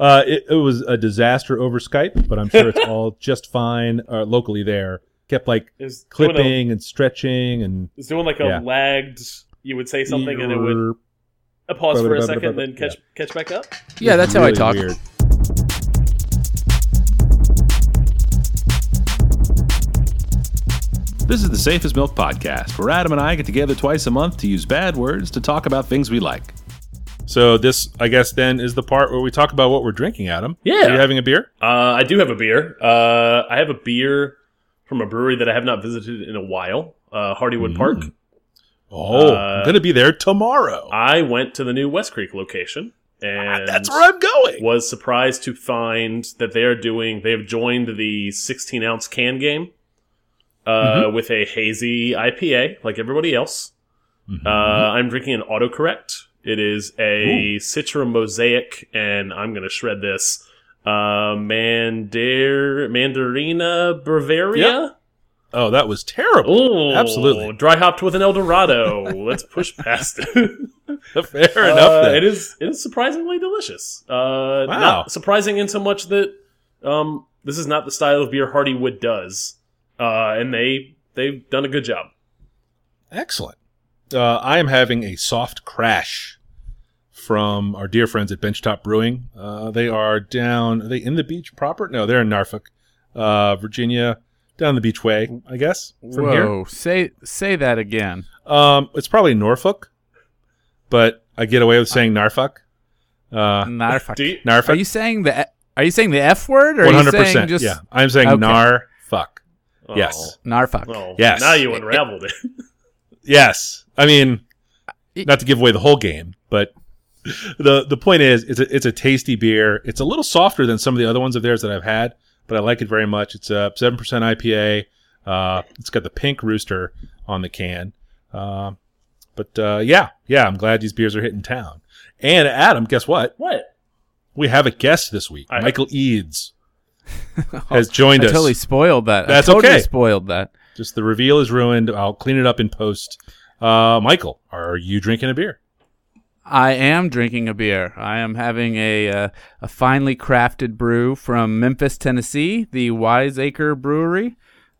Uh, it, it was a disaster over Skype, but I'm sure it's all just fine uh, locally there. Kept like It's doing a- clipping and stretching and It's doing like a Yeah. lagged. You would say something and it would Err, a pause for a Yeah. second, then catch catch back up. Yeah, that's how I really talk. weird. This is the Safe as Milk Podcast, where Adam and I get together twice a month to use bad words to talk about things we like. So this, I guess, then is the part where we talk about what we're drinking. Adam, Yeah. are you having a beer? Uh, I do have a beer. Uh, I have a beer from a brewery that I have not visited in a while. Uh, Hardywood Park. Oh, Uh, I'm gonna be there tomorrow. I went to the new West Creek location, and That's where I'm going. was surprised to find that they are doing. They have joined the 16 ounce can game uh, Mm-hmm. with a hazy IPA, like everybody else. Mhm. Uh, I'm drinking an autocorrect. It is a Citra Mosaic, and I'm going to shred this. Uh, Mandar Mandarina Bavaria. oh, that was terrible. Oh, Absolutely. Dry hopped with an Eldorado. Let's push past it. Fair enough. Uh, then. it is. It is surprisingly delicious. Uh, Wow. Not surprising in so much that um, this is not the style of beer Hardywood does, uh, and they they've done a good job. Excellent. Uh, I am having a soft crash from our dear friends at Benchtop Brewing. Uh, they are down. Are they in the beach proper? No, they're in Norfolk, uh, Virginia, down the beach way, I guess. From Whoa, say say that again. um, it's probably Norfolk, but I get away with saying Norfolk. Uh, Narfuck. Do you, Norfolk. Are you saying the Are you saying the F word or One are you hundred percent. just Yeah, I'm saying Okay. Norfolk. oh, Yes. Narfuck? Oh, Yes. Now you unraveled it. Yes, I mean, It- not to give away the whole game, but the the point is, it's a it's a tasty beer. It's a little softer than some of the other ones of theirs that I've had, but I like it very much. It's a seven percent IPA. Uh, it's got the pink rooster on the can. Uh, but uh, yeah, yeah, I'm glad these beers are hitting town. And Adam, guess what? what? We have a guest this week. I- Michael Eads has joined I us. totally spoiled that. That's I totally okay. spoiled that. Just the reveal is ruined. I'll clean it up in post. Uh, Michael, are you drinking a beer? I am drinking a beer. I am having a uh, a finely crafted brew from Memphis, Tennessee, the Wiseacre Brewery.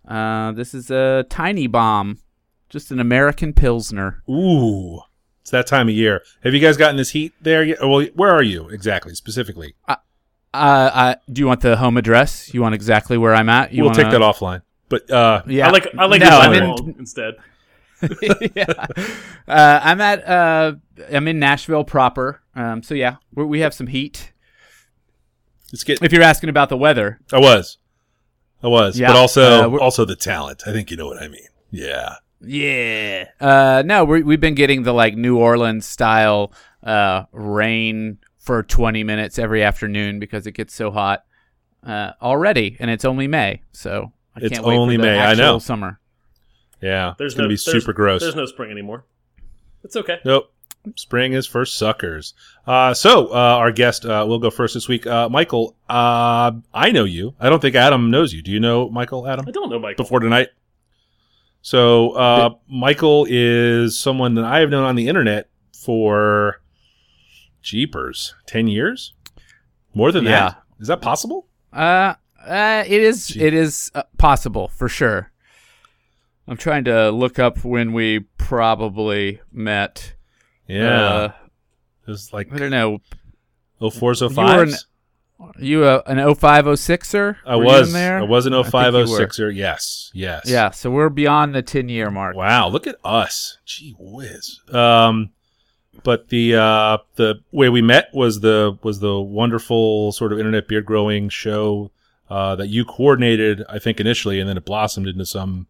Uh, this is a tiny bomb, just an American pilsner. Ooh, it's that time of year. Have you guys gotten this heat there yet? Well, where are you exactly, specifically? Uh, uh, do you want the home address? You want exactly where I'm at? You we'll take wanna- that offline. But uh, Yeah, I like I like no, I'm in. instead. yeah. Uh, I'm at uh, I'm in Nashville proper. Um, so yeah, we we have some heat. let's get. If you're asking about the weather, I was, I was, Yeah, but also uh, also the talent. I think you know what I mean. Yeah. Yeah. Uh, no, we we've been getting the like New Orleans style uh, rain for 20 minutes every afternoon because it gets so hot uh, already, and it's only May, so I It's can't wait only for the May, I know. summer. Yeah. There's it's gonna no be there's- super gross. There's no spring anymore. It's okay. Nope. Spring is for suckers. Uh, so, uh, our guest, uh, will go first this week. Uh, Michael, uh, I know you. I don't think Adam knows you. Do you know Michael, Adam? I don't know, Michael. before tonight. So uh, Michael is someone that I have known on the internet for jeepers, ten years, more than Yeah. that. Is that possible? Uh, uh, it is Gee. it is uh, possible for sure. I'm trying to look up when we probably met. Yeah, Uh, it was like I don't know. oh fours oh You were an- fives. You uh, an 0506er? I Were was. in there. I was an I think oh five you oh were. sixer. Yes, yes. Yeah, so we're beyond the 10 year mark. Wow, look at us. Gee whiz. Um, but the uh, the way we met was the was the wonderful sort of internet beard growing show uh, that you coordinated, I think initially, and then it blossomed into some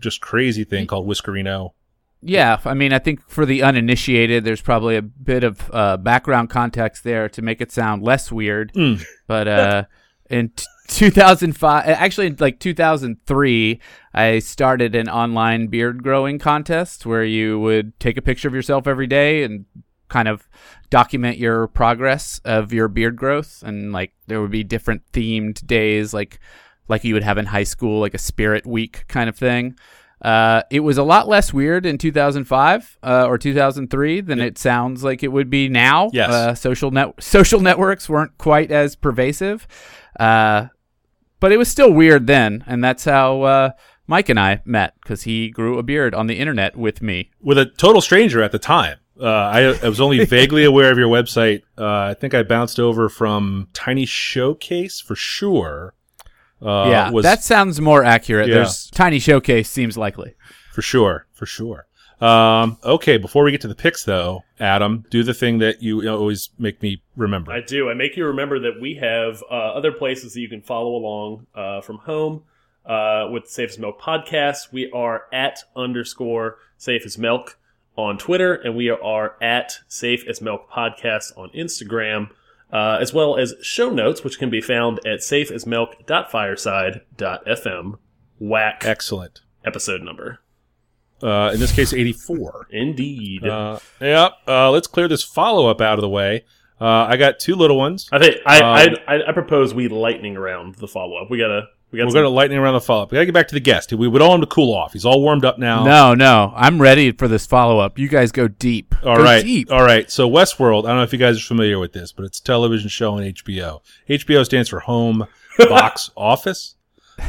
just crazy thing called Whiskerino. Yeah, I mean, I think for the uninitiated, there's probably a bit of uh, background context there to make it sound less weird. Mm. But uh, in t- 2005, actually, in like 2003, I started an online beard growing contest where you would take a picture of yourself every day and kind of document your progress of your beard growth. And like there would be different themed days, like like you would have in high school, like a spirit week kind of thing. Uh, it was a lot less weird in 2005 uh, or 2003 than it sounds like it would be now. Yes. Uh, social net social networks weren't quite as pervasive, uh, but it was still weird then, and that's how uh, Mike and I met because he grew a beard on the internet with me. with a total stranger at the time. Uh, I, I was only vaguely aware of your website. Uh, I think I bounced over from Tiny Showcase for sure. Uh, yeah, was that sounds more accurate. Yeah. There's tiny showcase seems likely. for sure, for sure. Um, okay, before we get to the picks, though, Adam, do the thing that you always make me remember. I do. I make you remember that we have uh, other places that you can follow along uh, from home uh, with Safe as Milk podcast. We are at underscore Safe as Milk on Twitter, and we are at Safe as Milk podcast on Instagram, uh, as well as show notes, which can be found at safeasmilk.fireside.fm. Whack Excellent. episode number. Uh, in this case, 84. Indeed. Uh, yeah, uh, let's clear this follow up out of the way. Uh, I got two little ones. I think I, um, I, I I propose we lightning around the follow up. We gotta we got We're some- going to lightning around the follow up. We got to get back to the guest. We would all him to cool off. He's all warmed up now. No, no, I'm ready for this follow up. You guys go deep. All go right. deep. All right. So Westworld, I don't know if you guys are familiar with this, but it's a television show on HBO. HBO stands for Home Box Office.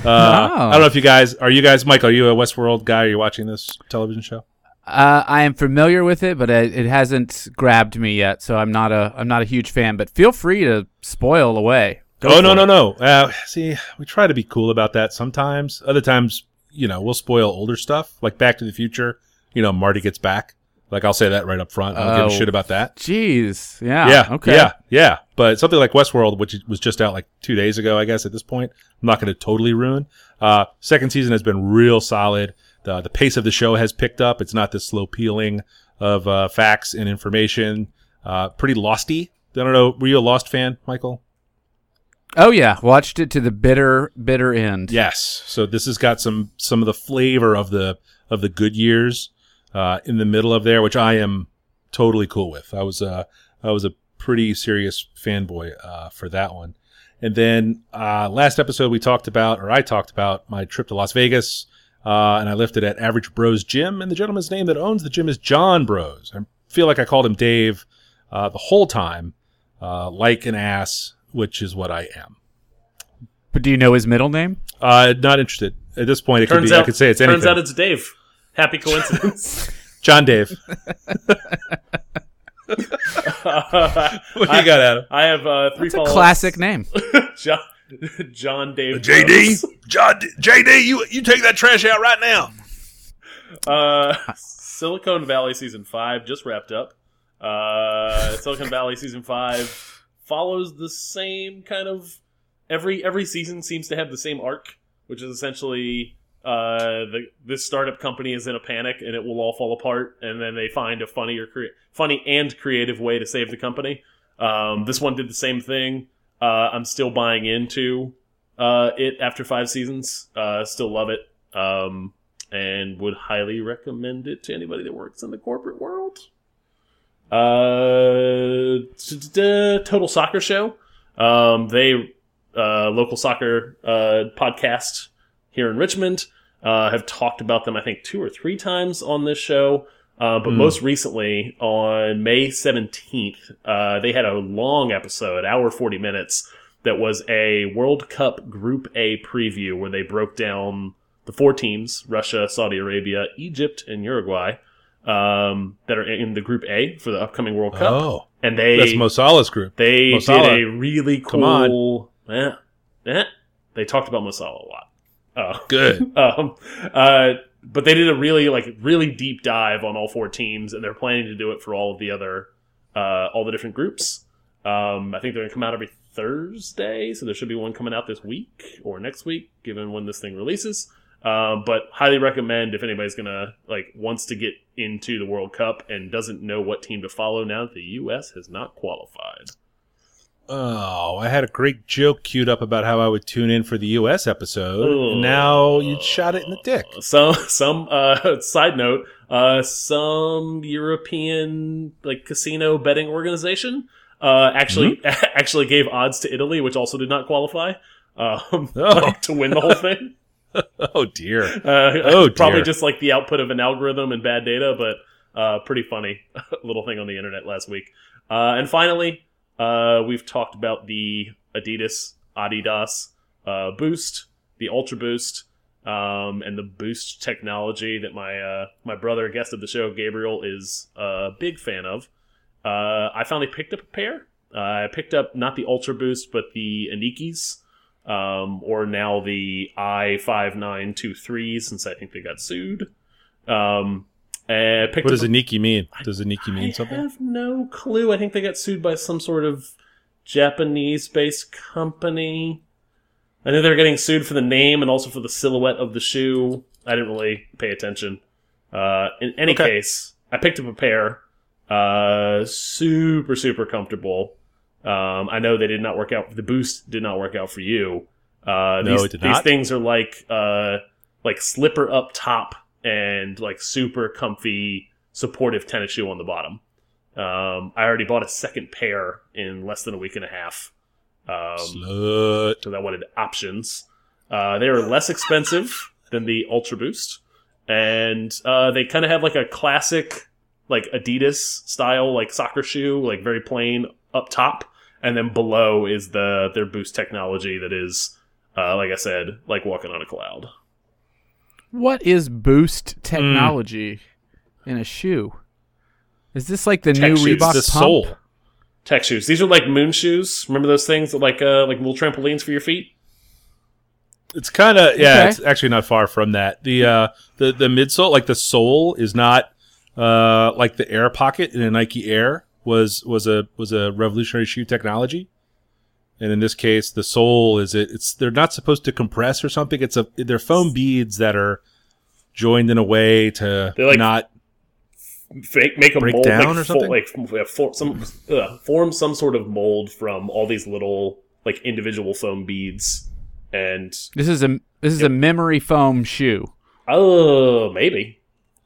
Uh, I don't know if you guys are you guys Mike, are you a Westworld guy? Are you watching this television show? Uh, I am familiar with it, but it, it hasn't grabbed me yet, so I'm not a I'm not a huge fan. But feel free to spoil away. Go oh no for no no. Uh, see, we try to be cool about that sometimes. Other times, you know, we'll spoil older stuff, like Back to the Future. You know, Marty gets back. Like I'll say that right up front. I don't give Oh. a shit about that. Jeez, yeah, yeah. okay, Yeah. Yeah. But something like Westworld, which was just out like two days ago, I guess at this point, I'm not going to totally ruin. Uh, second season has been real solid. The, the pace of the show has picked up. It's not this slow peeling of uh, facts and information. Uh, pretty losty. I don't know. Were you a Lost fan, Michael? Oh yeah, watched it to the bitter bitter end. Yes. So this has got some some of the flavor of the of the good years uh, in the middle of there, which I am totally cool with. I was uh, I was a pretty serious fanboy uh, for that one. And then uh, last episode we talked about, or I talked about my trip to Las Vegas, uh, and I lifted at Average Broz Gym, and the gentleman's name that owns the gym is John Broz. I feel like I called him Dave uh, the whole time, uh, like an ass, which is what I am. But do you know his middle name? Uh, not interested at this point. It could turns be. out I could say it's turns anything. Turns out it's Dave. Happy coincidence. John Dave. what do you got, Adam? I have uh, three It's a follow-ups. classic name. John, John Dave. JD, John, JD, you you take that trash out right now. Uh, Silicon Valley season five just wrapped up. Uh, Silicon Valley season five follows the same kind of every every season seems to have the same arc, which is essentially uh, the this startup company is in a panic and it will all fall apart, and then they find a funny or funny and creative way to save the company. Um, this one did the same thing. Uh, I'm still buying into uh, it after five seasons. Uh, still love it. Um, and would highly recommend it to anybody that works in the corporate world. Uh, Total Soccer Show. Um, they uh, local soccer uh, podcast here in Richmond uh, have talked about them. I think two or three times on this show. Uh, but Hmm. most recently, on May 17th, uh, they had a long episode, hour 40 minutes, that was a World Cup Group A preview where they broke down the four teams Russia, Saudi Arabia, Egypt, and Uruguay um, that are in the Group A for the upcoming World Cup. Oh, and they that's Mo Salah's group. they Mo did a really cool. Come on. Eh, eh, they talked about Mo Salah a lot. Uh, Good. um, uh, but they did a really like really deep dive on all four teams, and they're planning to do it for all of the other uh, all the different groups. Um, I think they're gonna come out every Thursday, so there should be one coming out this week or next week, given when this thing releases. Um, but highly recommend if anybody's gonna like wants to get into the World Cup and doesn't know what team to follow now that the U.S. has not qualified. Oh, I had a great joke queued up about how I would tune in for the U.S. episode, and now you shot it in the dick. Some some uh, side note, uh, some European like casino betting organization uh, actually actually gave odds to Italy, which also did not qualify um, Oh. like, to win the whole thing. oh dear. Uh, Oh, probably dear. just like the output of an algorithm and bad data, but uh, pretty funny little thing on the internet last week. Uh, and finally, uh, we've talked about the Adidas Adidas uh, Boost, the Ultra Boost, um, and the Boost technology that my uh, my brother, guest of the show, Gabriel, is a big fan of. Uh, I finally picked up a pair. Uh, I picked up not the Ultra Boost, but the Inikis um, or now the I five nine two three, since I think they got sued. Um, picked What does Iniki mean? Does Iniki mean I something? I have no clue. I think they got sued by some sort of Japanese-based company. I know they're getting sued for the name and also for the silhouette of the shoe. I didn't really pay attention. Uh, in any Okay. case, I picked up a pair. Uh, super, super comfortable. Um, I know they did not work out. The boost did not work out for you. Uh, No, these, it did these not. things are like uh, like slipper up top and like super comfy, supportive tennis shoe on the bottom. Um, I already bought a second pair in less than a week and a half. Um, Slut. because I wanted options. Uh, they are less expensive than the Ultra Boost, and uh, they kind of have like a classic, like Adidas style, like soccer shoe, like very plain up top, and then below is the their Boost technology that is, uh, like I said, like walking on a cloud. What is Boost technology in a shoe? Is this like the Tech new shoes, Reebok the pump? soul. Tech shoes. These are like moon shoes. Remember those things that like uh, like little trampolines for your feet? It's kind of yeah. Okay. It's actually not far from that. The uh, the the midsole, like the sole, is not uh, like the air pocket in a Nike Air was was a was a revolutionary shoe technology. And in this case, the sole is it. It's they're not supposed to compress or something. It's a they're foam beads that are joined in a way to They're like- not Fake, make a Break mold, down like, or something? like f- for, some uh, form some sort of mold from all these little like individual foam beads, and This is a this is a memory foam shoe. oh, maybe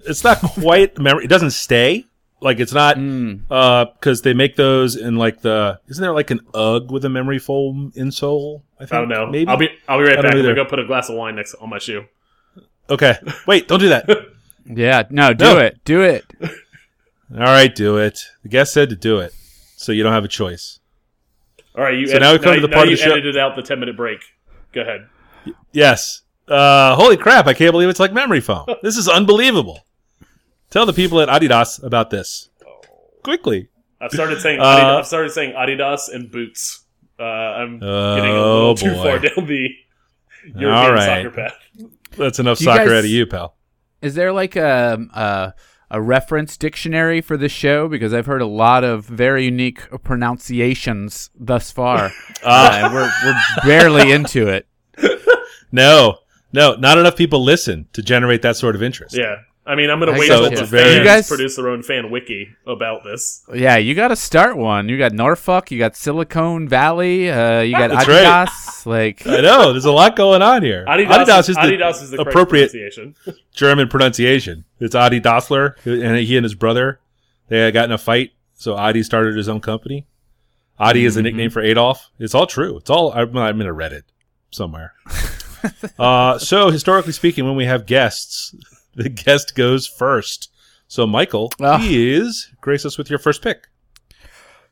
it's not quite memory. It doesn't stay. Like it's not Mm. uh because they make those in like the isn't there like an UGG with a memory foam insole? I, think, I don't know. Maybe I'll be I'll be right back. I'm gonna go put a glass of wine next on my shoe. okay. Wait, don't do that. Yeah, no, do No. it, do it. All right, do it. The guest said to do it, so you don't have a choice. All right, you. So now we come to the now part of you the show- edited out the ten minute break. Go ahead. Yes. Uh, holy crap! I can't believe it's like memory foam. This is unbelievable. Tell the people at Adidas about this quickly. I've started saying Uh, Adidas, I've started saying Adidas and boots. Uh, I'm getting a Oh little too boy. far down the European All right. soccer path. That's enough Do soccer guys- out of you, pal. Is there like a, a a reference dictionary for this show? Because I've heard a lot of very unique pronunciations thus far, uh, and we're we're barely into it. No, no, not enough people listen to generate that sort of interest. Yeah. I mean, I'm going I to wait until so. the Very- fans You guys- produce their own fan wiki about this. Yeah, you got to start one. You got Norfolk, you got Silicon Valley, uh, you got That's right. Like, I know. There's a lot going on here. Adidas, is the Adidas is the appropriate pronunciation. German pronunciation. It's Adi Dassler, and he and his brother they got in a fight, so Adi started his own company. Adi is a nickname for Adolf. It's all true. It's all I'm, I'm in a Reddit somewhere. uh, so historically speaking, when we have guests, the guest goes first. So Michael, Ah. please grace us with your first pick.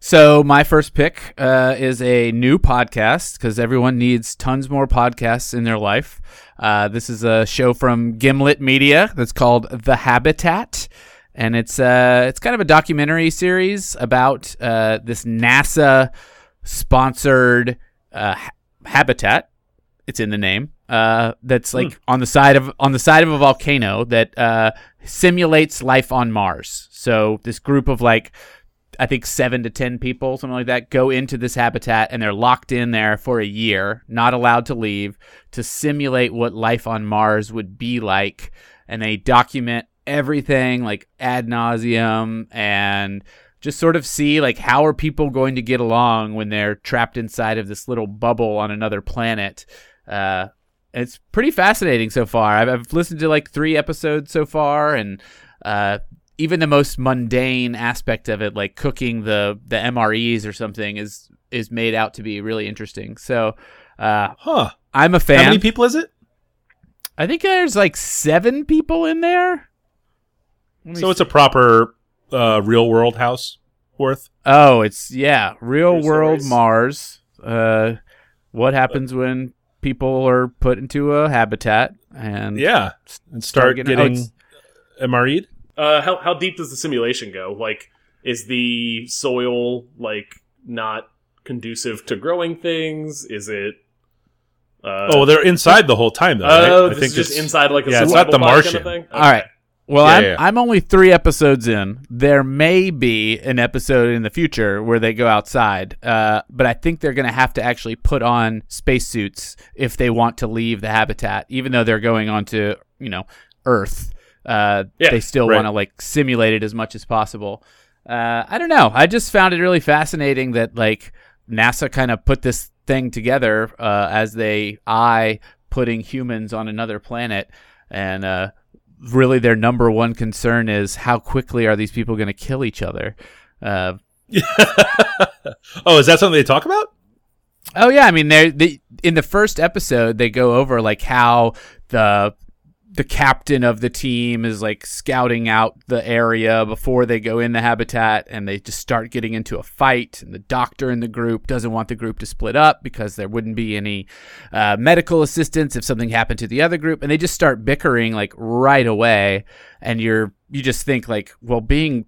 So my first pick uh, is a new podcast because everyone needs tons more podcasts in their life. Uh, this is a show from Gimlet Media that's called The Habitat, and it's uh, it's kind of a documentary series about uh, this NASA sponsored uh, habitat. It's in the name. Uh, that's like on the side of on the side of a volcano that uh, simulates life on Mars. So this group of like I think seven to ten people, something like that, go into this habitat and they're locked in there for a year, not allowed to leave, to simulate what life on Mars would be like. And they document everything like ad nauseum and just sort of see like how are people going to get along when they're trapped inside of this little bubble on another planet. Uh, it's pretty fascinating so far. I've, I've listened to like three episodes so far, and uh, even the most mundane aspect of it, like cooking the the MREs or something, is is made out to be really interesting. So uh, Huh? I'm a fan. How many people is it? I think there's like seven people in there. So it's a proper uh, real world house worth. Oh, it's yeah, real world. Mars. Uh, what happens when people are put into a habitat and Yeah, and start getting- oh, getting it's- MRE'd. Uh, how how deep does the simulation go? Like, is the soil like not conducive to growing things? Is it? Uh, oh, they're inside the whole time though. oh, right? this is just inside like a yeah, it's survival not the pod Martian. Kind of thing? All right. Well, Yeah, I'm yeah. I'm only three episodes in. There may be an episode in the future where they go outside, uh, but I think they're going to have to actually put on spacesuits if they want to leave the habitat, even though they're going onto you know Earth. Uh, Yeah, they still right. want to like simulate it as much as possible. Uh, I don't know. I just found it really fascinating that like NASA kind of put this thing together uh, as they eye putting humans on another planet, and uh, really their number one concern is how quickly are these people going to kill each other. Uh, oh, is that something they talk about? Oh yeah, I mean they in the first episode they go over like how the the captain of the team is like scouting out the area before they go in the habitat and they just start getting into a fight and the doctor in the group doesn't want the group to split up because there wouldn't be any uh, medical assistance if something happened to the other group and they just start bickering like right away and you're you just think like well being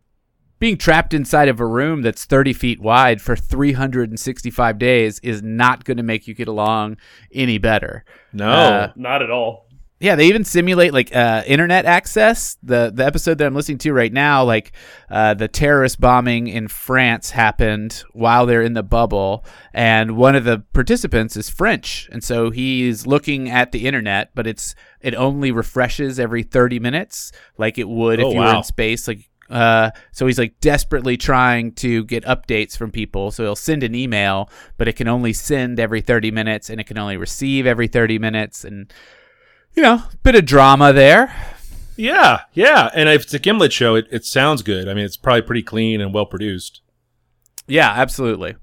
being trapped inside of a room that's 30 feet wide for 365 days is not going to make you get along any better. No. Uh, Not at all. Yeah, they even simulate like uh, internet access. The the episode that I'm listening to right now, like uh, the terrorist bombing in France happened while they're in the bubble, and one of the participants is French, and so he's looking at the internet, but it's it only refreshes every 30 minutes, like it would if Oh, you were in space. Like, uh, so he's like desperately trying to get updates from people. So he'll send an email, but it can only send every 30 minutes, and it can only receive every 30 minutes, and you know, bit of drama there. yeah, yeah. And if it's a Gimlet show, it, it sounds good. I mean, it's probably pretty clean and well produced. Yeah, absolutely.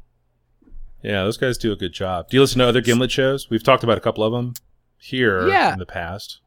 Yeah, those guys do a good job. Do you listen to other Gimlet shows? We've talked about a couple of them here Yeah. in the past.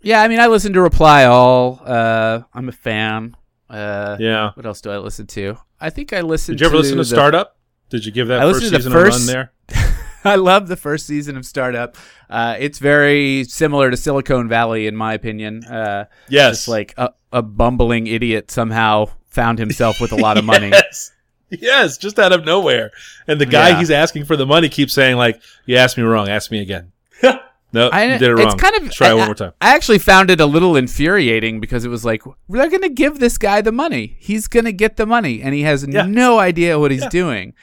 Yeah, I mean, I listen to Reply All. Uh, I'm a fan. Uh, Yeah. What else do I listen to? I think I listened. To Did you ever listen to the- Startup? Did you give that I first listened to the season first- a run there? I love the first season of Startup. Uh, it's very similar to Silicon Valley, in my opinion. Uh, Yes. just like a, a bumbling idiot somehow found himself with a lot of money. Yes. Yes, just out of nowhere. And the guy Yeah. he's asking for the money keeps saying like, "You asked me wrong. Ask me again." no, I, you did it wrong. It's kind of try it I- one more time. I actually found it a little infuriating because it was like they're going to give this guy the money. He's going to get the money, and he has Yeah. no idea what he's Yeah. doing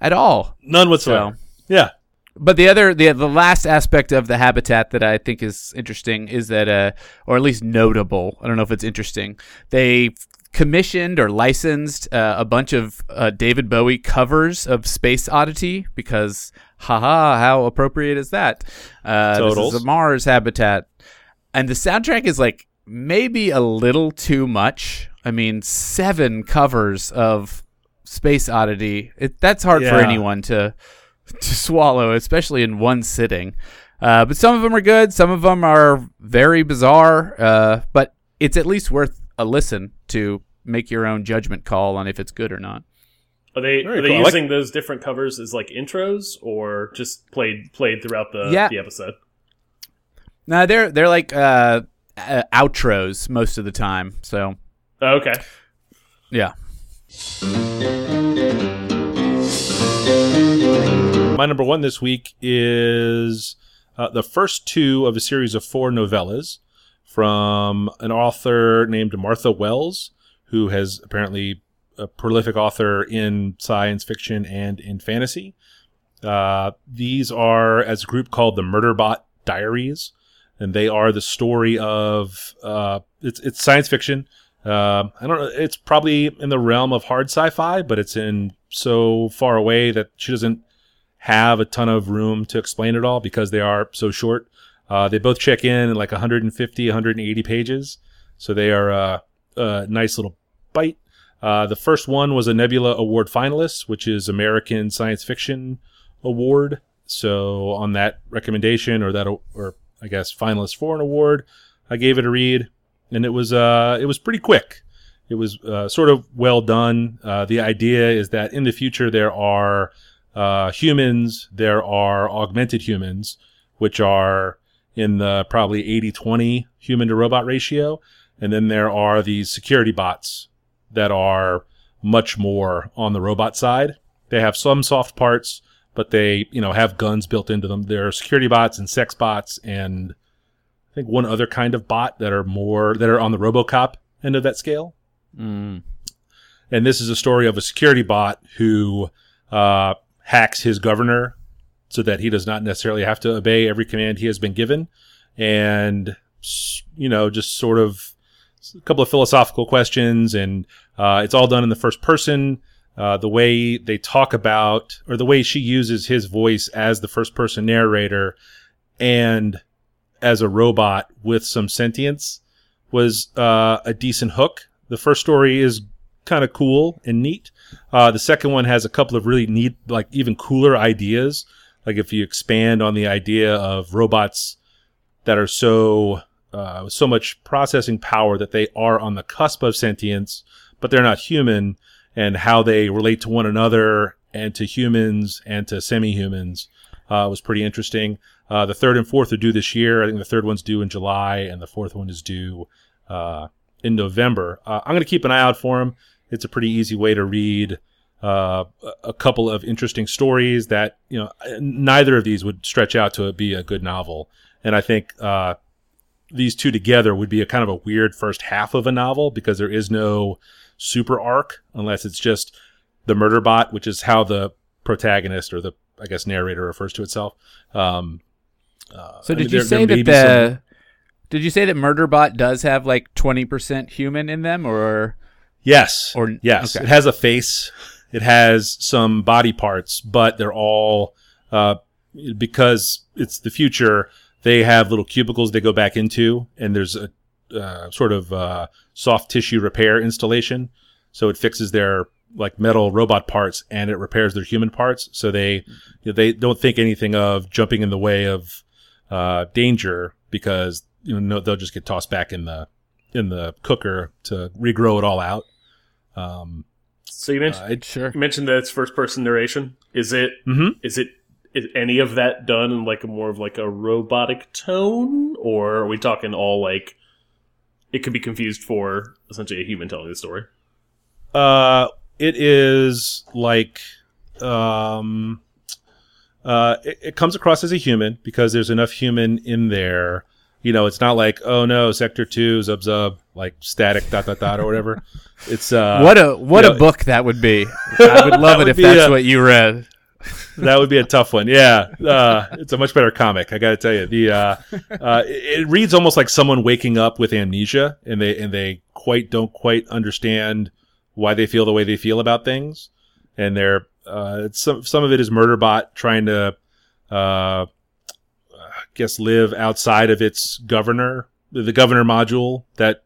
at all. None whatsoever. Yeah. But the other, the the last aspect of the habitat that I think is interesting is that, uh, or at least notable. I don't know if it's interesting. They commissioned or licensed uh, a bunch of uh, David Bowie covers of Space Oddity because, haha, how appropriate is that? Uh, this is a Mars habitat, and the soundtrack is like maybe a little too much. I mean, seven covers of Space Oddity. It, that's hard for anyone to to swallow, especially in one sitting. Uh, but some of them are good. Some of them are very bizarre. Uh, but it's at least worth a listen to make your own judgment call on if it's good or not. Are they Very are they cool. I like- using those different covers as like intros or just played played throughout the Yeah. the episode? No, they're they're like uh, uh, outros most of the time. So Oh, okay. yeah. My number one this week is uh, the first two of a series of four novellas from an author named Martha Wells, who has apparently a prolific author in science fiction and in fantasy. Uh, these are as a group called the Murderbot Diaries, and they are the story of uh, it's it's science fiction. Uh, I don't know. It's probably in the realm of hard sci-fi, but it's in so far away that she doesn't have a ton of room to explain it all because they are so short. Uh, they both check in at like 150, 180 pages, so they are uh, a nice little bite. Uh, the first one was a Nebula Award finalist, which is American Science Fiction Award. So on that recommendation, or that, or I guess, finalist for an award. I gave it a read, and it was uh, it was pretty quick. It was uh, sort of well done. Uh, the idea is that in the future there are uh, humans, there are augmented humans, which are in the probably 80-20 human to robot ratio, and then there are these security bots that are much more on the robot side. They have some soft parts, but they, you know, have guns built into them. There are security bots and sex bots and I think one other kind of bot that are more that are on the RoboCop end of that scale. Mm. And this is a story of a security bot who uh, hacks his governor so that he does not necessarily have to obey every command he has been given, and you know, just sort of a couple of philosophical questions, and uh, it's all done in the first person. Uh, the way they talk about, or the way she uses his voice as the first person narrator, and as a robot with some sentience, was uh, a decent hook. The first story is kind of cool and neat. Uh, the second one has a couple of really neat, like even cooler ideas. Like if you expand on the idea of robots that are so uh, so much processing power that they are on the cusp of sentience, but they're not human, and how they relate to one another and to humans and to semi-humans uh, was pretty interesting. Uh, the third and fourth are due this year. I think the third one's due in July, and the fourth one is due uh, in November. Uh, I'm going to keep an eye out for them. It's a pretty easy way to read uh, a- couple of interesting stories that you know neither of these would stretch out to be a good novel, and I think uh, these two together would be a kind of a weird first half of a novel because there is no super arc unless it's just the murder bot, which is how the protagonist or the I guess narrator refers to itself. Um, uh, So I mean, did you there- say there that the some- did you say that Murderbot does have like twenty percent human in them, or Yes. Or- yes, okay. it has a face. It has some body parts, but they're all uh, because it's the future. They have little cubicles they go back into, and there's a uh, sort of uh, soft tissue repair installation. So it fixes their like metal robot parts and it repairs their human parts. So they you know, they don't think anything of jumping in the way of uh, danger because you know they'll just get tossed back in the in the cooker to regrow it all out. Um, So you mentioned uh, sure? you mentioned that it's first person narration. Is it Mhm. is it is any of that done in like a more of like a robotic tone, or are we talking all like it could be confused for essentially a human telling the story? Uh, it is like, um, uh, it, it comes across as a human because there's enough human in there. You know, it's not like, oh no, sector two, zub zub, like static dot dot dot or whatever. It's uh, what a what you a know- book that would be. I would love it would if that's a- what you read. that would be a tough one. Yeah, uh, it's a much better comic. I got to tell you, the uh, uh, it, it reads almost like someone waking up with amnesia, and they and they quite don't quite understand why they feel the way they feel about things, and they're uh, it's some some of it is Murderbot trying to, uh, guess, live outside of its governor, the governor module that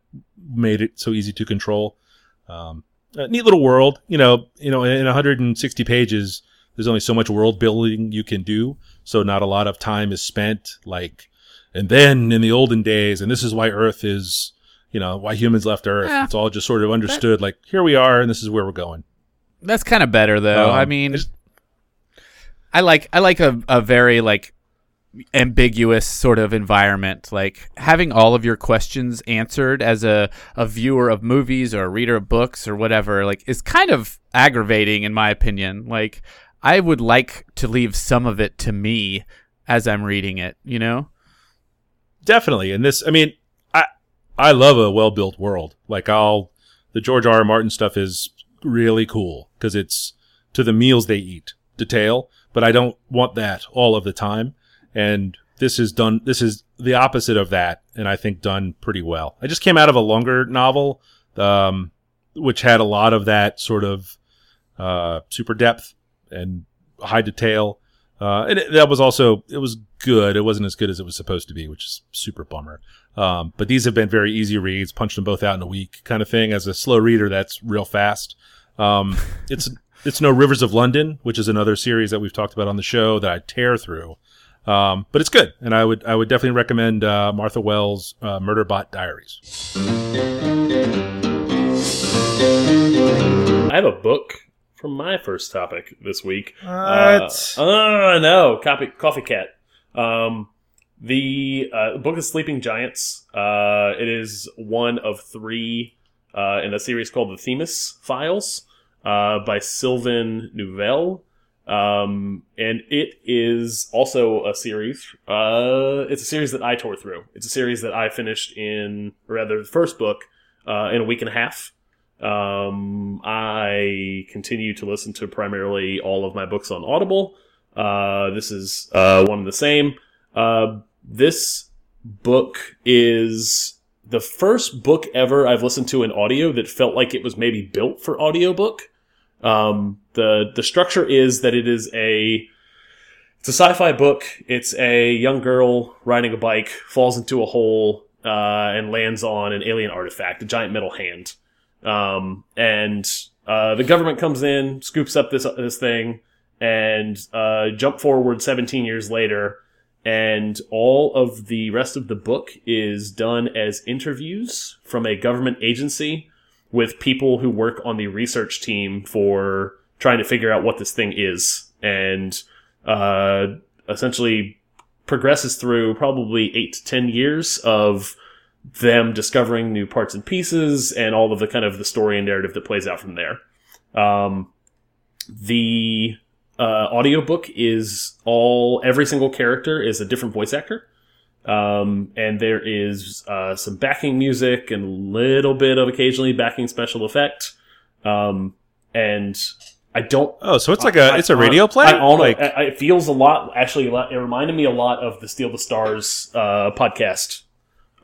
made it so easy to control. Um, a neat little world, you know. You know, in 160 pages there's only so much world building you can do so not a lot of time is spent like and then in the olden days and this is why earth is you know why humans left earth Yeah. it's all just sort of understood like here we are and this is where we're going That's kind of better though. Um, I mean, I like I like a, a very like ambiguous sort of environment like having all of your questions answered as a, a viewer of movies or a reader of books or whatever like is kind of aggravating in my opinion like i would like to leave some of it to me as i'm reading it you know definitely and this i mean i i love a well-built world like i'll the george r. R. martin stuff is really cool because it's to the meals they eat detail but i don't want that all of the time and this is done this is the opposite of that and i think done pretty well. I just came out of a longer novel um, which had a lot of that sort of uh, super depth and high detail. Uh, and it, that was also it was good. It wasn't as good as it was supposed to be which is super bummer. Um, but these have been very easy reads punched them both out in a week kind of thing. As a slow reader that's real fast. Um, it's it's no rivers of london which is another series that we've talked about on the show that i tear through Um, but it's good, and I would I would definitely recommend uh, Martha Wells' uh, Murderbot Diaries. I have a book from my first topic this week. What? Uh, uh, no, copy, Coffee Cat. Um, the uh, book is Sleeping Giants. Uh, it is one of three uh, in a series called The Themis Files uh, by Sylvain Neuvel. Um, and it is also a series. Uh, it's a series that I tore through. It's a series that I finished in, rather, the first book uh, in a week and a half. Um, I continue to listen to primarily all of my books on Audible. Uh, this is uh, one of the same. Uh, this book is the first book ever I've listened to in audio that felt like it was maybe built for audiobook. Um, the the structure is that it is a it's a sci-fi book. It's a young girl riding a bike, falls into a hole, uh, and lands on an alien artifact, a giant metal hand. Um, and uh, the government comes in, scoops up this this thing, and uh, jump forward 17 years later, and all of the rest of the book is done as interviews from a government agency with people who work on the research team for trying to figure out what this thing is, and uh, essentially progresses through probably eight to ten years of them discovering new parts and pieces and all of the kind of the story and narrative that plays out from there. Um, the uh, audiobook is all every single character is a different voice actor. Um, and there is uh, some backing music and a little bit of occasionally backing special effect. Um, and I don't Oh, so it's like a I- it's a radio play. I, don't like I- I- it feels a lot. Actually, a lot- it reminded me a lot of the Steal the Stars uh, podcast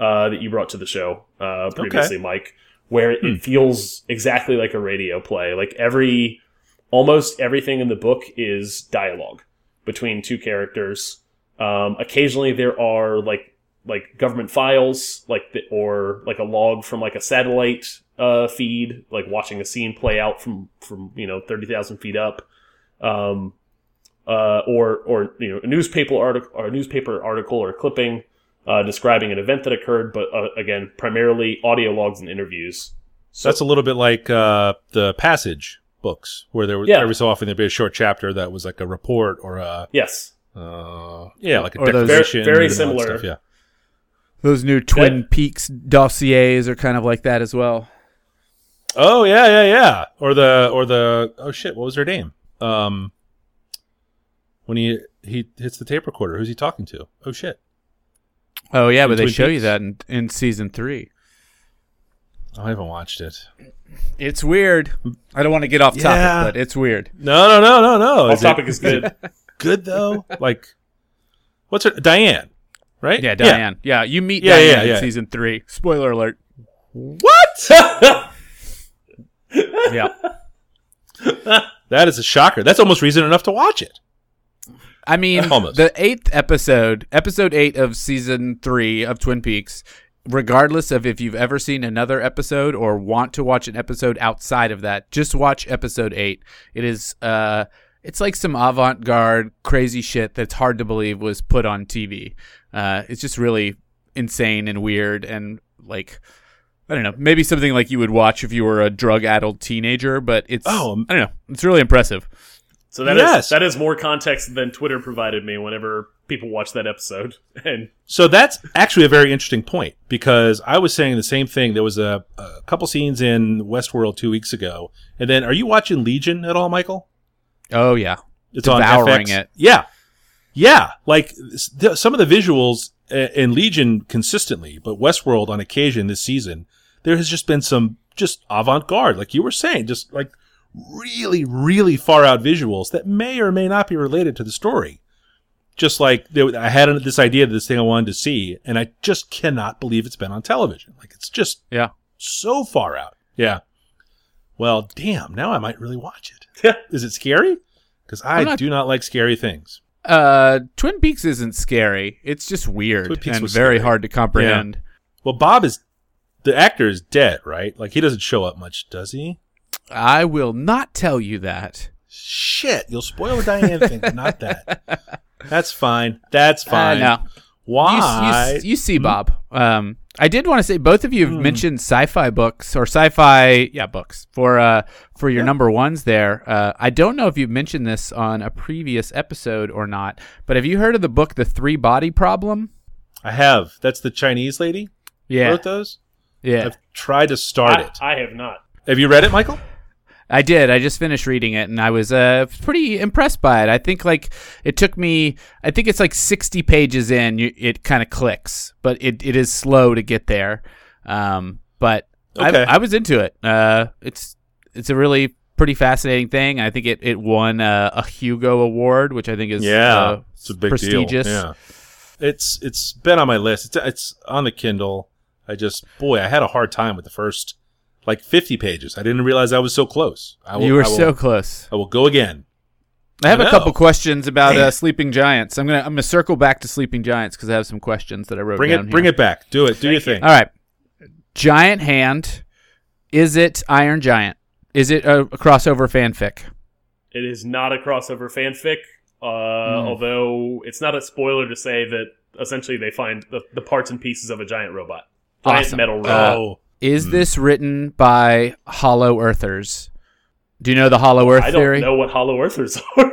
uh, that you brought to the show uh, previously, Mike, where it, Hmm. it feels exactly like a radio play. Like every, almost everything in the book is dialogue between two characters. Um, occasionally, there are like like government files, like the, or like a log from like a satellite uh, feed, like watching a scene play out from from you know thirty thousand feet up, um, uh, or or you know a newspaper article or a newspaper article or clipping uh, describing an event that occurred, but uh, again primarily audio logs and interviews. So that's a little bit like uh, the Passage books, where there was Yeah. every so often there'd be a short chapter that was like a report or a yes, uh, yeah, like a Or those- declaration. Very- very and all that similar. Stuff, yeah. Those new Twin That- Peaks dossiers are kind of like that as well. Oh yeah, yeah, yeah. Or the or the oh shit, what was her name? Um, when he he hits the tape recorder, who's he talking to? Oh shit. Oh yeah, In but they Twin show you that in, in season three. I haven't watched it. It's weird. I don't want to get off topic, Yeah. but it's weird. No, no, no, no, no. off Is topic it is good. good though? like, what's her Diane? Right? Yeah, Diane. Yeah, you meet Yeah, Diane yeah, in yeah. season three. Spoiler alert. What? Yeah. that is a shocker. That's almost reason enough to watch it. I mean, Almost. the eighth episode, episode eight of season three of Twin Peaks, regardless of if you've ever seen another episode or want to watch an episode outside of that, just watch episode eight. It is, uh, it's like some avant garde crazy shit that's hard to believe was put on TV. Uh, it's just really insane and weird and like, I don't know, maybe something like you would watch if you were a drug addled teenager, but it's, Oh, I don't know, it's really impressive. So that is Yes. that is more context than Twitter provided me whenever people watch that episode. And So that's actually a very interesting point because I was saying the same thing. There was a, a couple scenes in Westworld two weeks ago, and then are you watching Legion at all, Michael? Oh, yeah. It's Devouring it. Yeah, yeah. Like th- some of the visuals uh, in Legion consistently, but Westworld on occasion this season, there has just been some just avant garde, like you were saying, just like really, really far out visuals that may or may not be related to the story. Just like there, I had this idea of this thing I wanted to see, and I just cannot believe it's been on television. Like it's just Yeah. so far out. Yeah. Well, damn. Now I might really watch it. Yeah. Is it scary? Because I not- do not like scary things. Uh, Twin Peaks isn't scary. It's just weird and very scary. hard to comprehend. Well, Bob is the actor is dead, right? Like he doesn't show up much, does he? I will not tell you that. Shit, you'll spoil the Diane thing, not that. That's fine. That's fine. Uh, no. Why? You, you, you see, Bob. Um, I did want to say both of you have mentioned sci-fi books or sci-fi, yeah, books for uh for your number ones there. Uh, I don't know if you've mentioned this on a previous episode or not, but have you heard of the book The Three Body Problem? I have. That's the Chinese lady Yeah, wrote those. yeah. I've tried to start I, it. I have not. Have you read it, Michael? I did. I just finished reading it, and I was uh, pretty impressed by it. I think like it took me. I think it's like sixty pages in. You, it kind of clicks, but it, it is slow to get there. Um, but Okay. I, I was into it. Uh, it's it's a really pretty fascinating thing. I think it it won uh, a Hugo Award, which I think is Yeah, uh, it's a big prestigious. deal. Yeah, it's it's been on my list. It's it's on the Kindle. I just boy, I had a hard time with the first like 50 pages. I didn't realize I was so close. I will, you were I will, so close. I will go again. I have I a couple questions about uh, Sleeping Giants. I'm gonna I'm gonna circle back to Sleeping Giants because I have some questions that I wrote Bring down it here. bring it back. Do it. Do your Thank you. thing. All right. Giant Hand. Is it Iron Giant? Is it a, a crossover fanfic? It is not a crossover fanfic, uh, Hmm. although it's not a spoiler to say that essentially they find the, the parts and pieces of a giant robot. Giant Awesome. metal robot. Oh, Is Hmm. this written by Hollow Earthers? Do you know the Hollow Earth I don't know what Hollow Earthers are.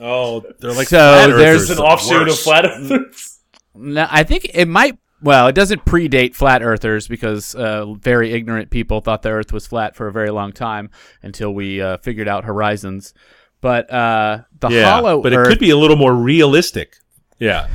oh, they're like So flat there's an offshoot worst. of Flat Earthers. No, I think it might. Well, it doesn't predate flat earthers because uh, very ignorant people thought the Earth was flat for a very long time until we uh, figured out horizons. But uh, the Yeah, Hollow but Earth, it could be a little more realistic. Yeah.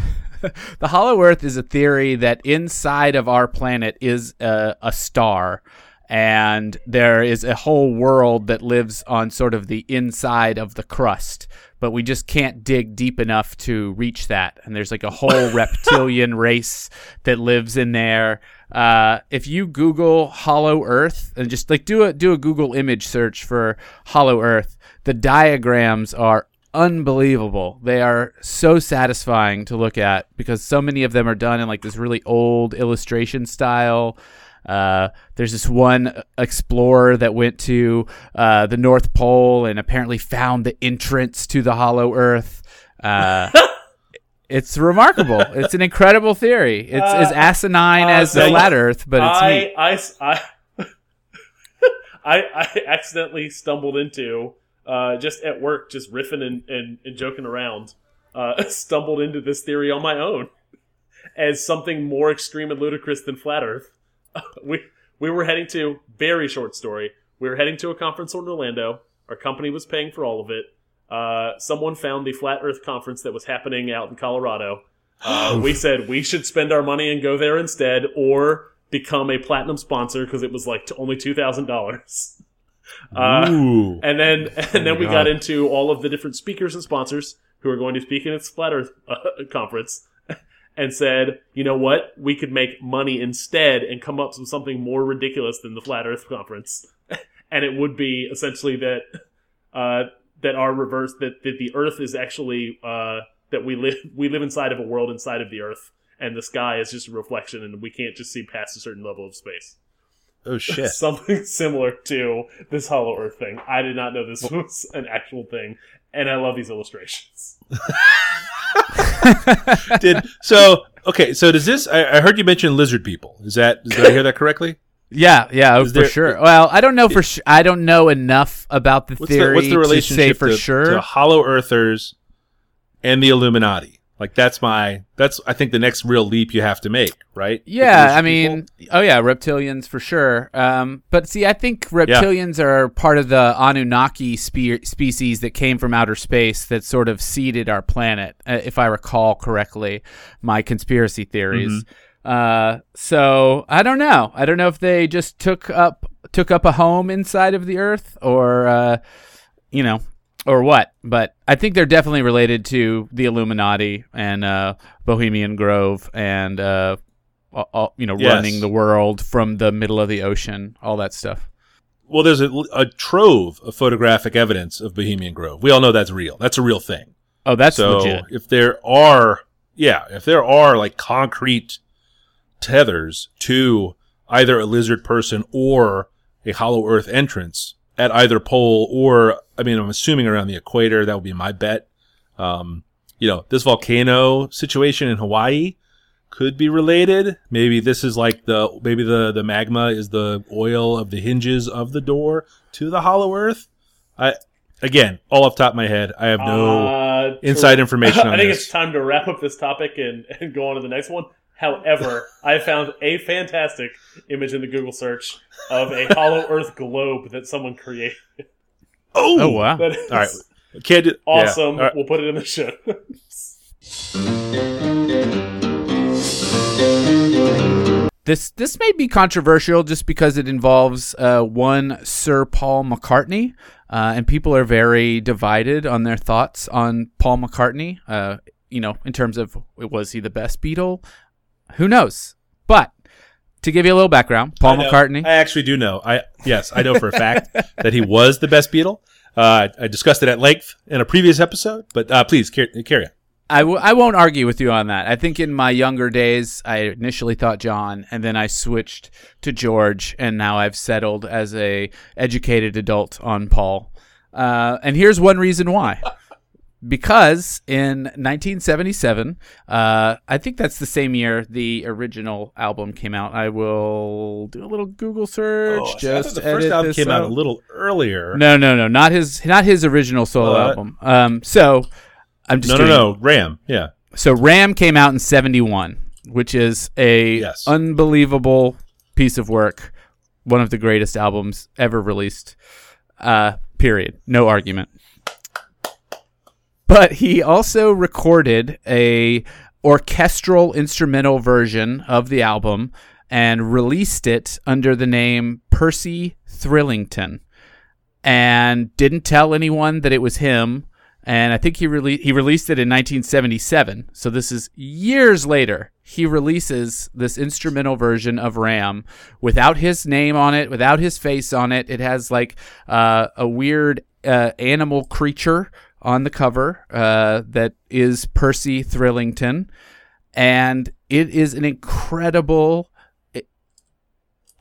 The Hollow Earth is a theory that inside of our planet is a, a star, and there is a whole world that lives on sort of the inside of the crust, but we just can't dig deep enough to reach that. And there's like a whole reptilian race that lives in there. Uh, if you Google Hollow Earth and just like do a do a Google image search for Hollow Earth, the diagrams are unbelievable. They are so satisfying to look at because so many of them are done in like this really old illustration style. Uh, there's this one explorer that went to uh, the North Pole and apparently found the entrance to the Hollow Earth. Uh, it's remarkable. It's an incredible theory. It's as Uh, asinine uh, as the flat Earth, but it's I, neat. I, I, I, I accidentally stumbled into uh, just at work, just riffing and, and, and joking around. Uh, stumbled into this theory on my own as something more extreme and ludicrous than flat Earth. we we were heading to very short story. We were heading to a conference in Orlando. Our company was paying for all of it. Uh, someone found the flat Earth conference that was happening out in Colorado. Uh, we said we should spend our money and go there instead, or become a platinum sponsor because it was like to only two thousand dollars. Uh, and then and then my we God. got into all of the different speakers and sponsors who are going to speak in its Flat Earth uh, conference, and said, you know what, we could make money instead and come up with something more ridiculous than the Flat Earth conference, and it would be essentially that uh, that our reverse that, that the Earth is actually uh, that we live we live inside of a world inside of the Earth. And the sky is just a reflection, and we can't just see past a certain level of space. Oh shit. Something similar to this Hollow Earth thing. I did not know this was an actual thing, and I love these illustrations. Did so? Okay. So does this? I, I heard you mention lizard people. Is that? Did I hear that correctly? Yeah, yeah, Is for there- sure. Well, I don't know for sure. I don't know enough about the What's the, theory what's the to relationship say for to, sure. to Hollow Earthers and the Illuminati? Like that's my that's I think the next real leap you have to make, right? Yeah, I people? mean, oh yeah, reptilians for sure. Um, but see, I think reptilians are part of the Anunnaki spe- species that came from outer space that sort of seeded our planet, uh, if I recall correctly, my conspiracy theories. Mm-hmm. Uh, so I don't know. I don't know if they just took up took up a home inside of the Earth, or uh, you know, or what. But I think they're definitely related to the Illuminati and uh, Bohemian Grove and uh, all- you know, Yes. running the world from the middle of the ocean, all that stuff. well, there's a, a trove of photographic evidence of Bohemian Grove. We all know that's real. That's a real thing. Oh, that's so legit. if there are, yeah, if there are like concrete tethers to either a lizard person or a hollow earth entrance at either pole or, I mean, I'm assuming around the equator, that would be my bet. Um, you know, this volcano situation in Hawaii could be related. Maybe this is like the maybe the the magma is the oil of the hinges of the door to the Hollow Earth. I again, all off the top of my head, I have no Uh, inside information on I think this. it's time to wrap up this topic and, and go on to the next one. However, I found a fantastic image in the Google search of a hollow Earth globe that someone created. oh, Oh wow. That is All right, can't do, yeah. awesome. All right. We'll put it in the show. This this may be controversial just because it involves uh, one Sir Paul McCartney, uh, and people are very divided on their thoughts on Paul McCartney. Uh, you know, in terms of was he the best Beatle? Who knows? But to give you a little background, Paul I. McCartney. I actually do know. I yes, I know for a fact that he was the best Beatle. Uh, I discussed it at length in a previous episode, but uh, please carry, carry on. I w- I won't argue with you on that. I think in my younger days, I initially thought John, and then I switched to George, and now I've settled as a educated adult on Paul. Uh, and here's one reason why. Because in 1977, uh, I think that's the same year the original album came out. I will do a little Google search. Oh, I just the first album came out out. a little earlier. No, no, no, not his, not his original solo What? album. Um, so I'm just no, no, no. Ram. Yeah. so Ram came out in 71, which is a Yes. unbelievable piece of work. One of the greatest albums ever released. Uh, period. No argument. But he also recorded a orchestral instrumental version of the album and released it under the name Percy Thrillington and didn't tell anyone that it was him. And I think he rele- he released it in 1977. So this is years later. He releases this instrumental version of Ram without his name on it, without his face on it. It has like uh, a weird uh, animal creature on the cover uh, that is Percy Thrillington, and it is an incredible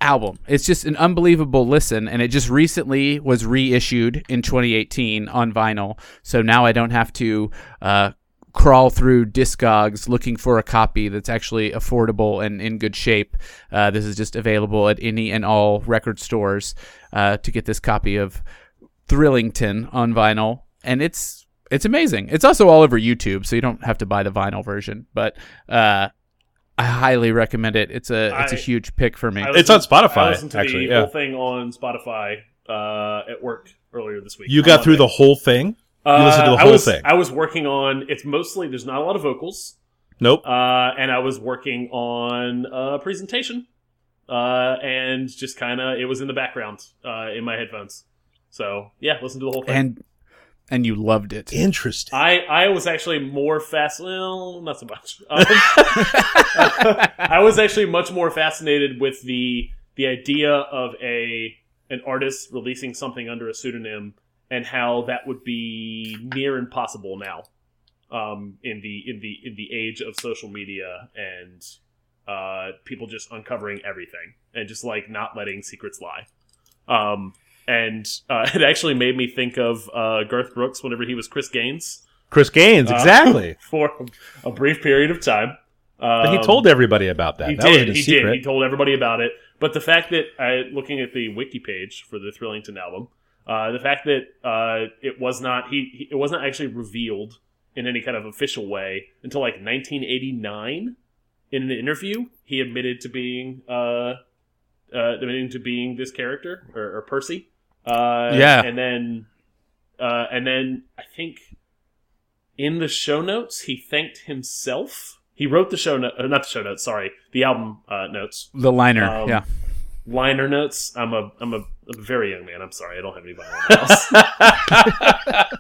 album. It's just an unbelievable listen, and it just recently was reissued in 2018 on vinyl. So now I don't have to uh, crawl through Discogs looking for a copy that's actually affordable and in good shape. Uh, this is just available at any and all record stores uh, to get this copy of Thrillington on vinyl, and it's it's amazing. It's also all over YouTube, so you don't have to buy the vinyl version, but. Uh, I highly recommend it. It's a it's a I- huge pick for me. I It's on Spotify, I listened to actually, the yeah. whole thing on Spotify uh, at work earlier this week. You got through the whole thing. Uh, listened to the I whole was, thing. I was working on. It's mostly there's not a lot of vocals, Nope. uh, and I was working on a presentation, uh, and just kind of it was in the background uh, in my headphones. So yeah, listen to the whole thing. and and you loved it. Interesting. I, I was actually more fast. Well, not so much. Um, I was actually much more fascinated with the the idea of a an artist releasing something under a pseudonym and how that would be near impossible now um, in the in the in the age of social media and uh, people just uncovering everything and just like not letting secrets lie. Um, and uh, it actually made me think of uh, Garth Brooks whenever he was Chris Gaines Chris Gaines, Uh, exactly. for a brief period of time. but he Um, told everybody about that. he that did. He secret. did. He told everybody about it. But the fact that I, looking at the wiki page for the Thrillington album, uh, the fact that uh, it was not he, he it wasn't actually revealed in any kind of official way until like 1989. In an interview, he admitted to being uh, uh, admitting to being this character or, or Percy. Uh, Yeah. and then uh, and then I think in the show notes he thanked himself. He wrote the show note, uh, not the show notes. Sorry, the album uh, notes, The liner, Um, yeah. liner notes. I'm a I'm a, a very young man. I'm sorry, I don't have any vinyl in my house.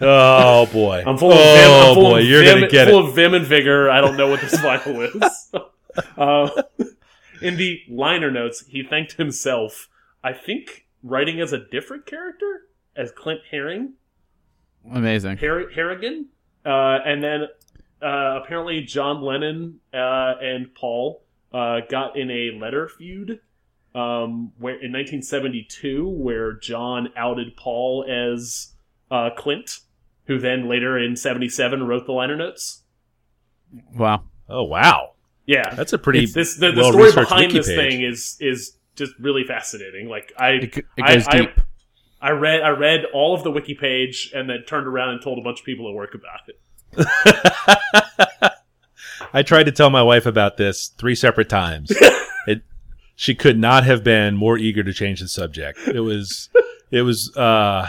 oh boy. I'm full of oh vim. I'm full boy, of you're vim, gonna get full it. of vim and vigor. I don't know what this vinyl is. uh, in the liner notes, he thanked himself. I think writing as a different character as Clint Herring, Amazing. Har- Harrigan, uh, and then uh, apparently John Lennon uh, and Paul uh, got in a letter feud. Um, where in 1972, where John outed Paul as uh, Clint, who then later in '77 wrote the liner notes. Wow. Oh wow, Yeah, that's a pretty It's this the, the story behind wiki this page. thing is is just really fascinating. Like I, It, it I- I-. I read I read all of the wiki page and then turned around and told a bunch of people at work about it. I tried to tell my wife about this three separate times. it, she could not have been more eager to change the subject. It was, it was, uh,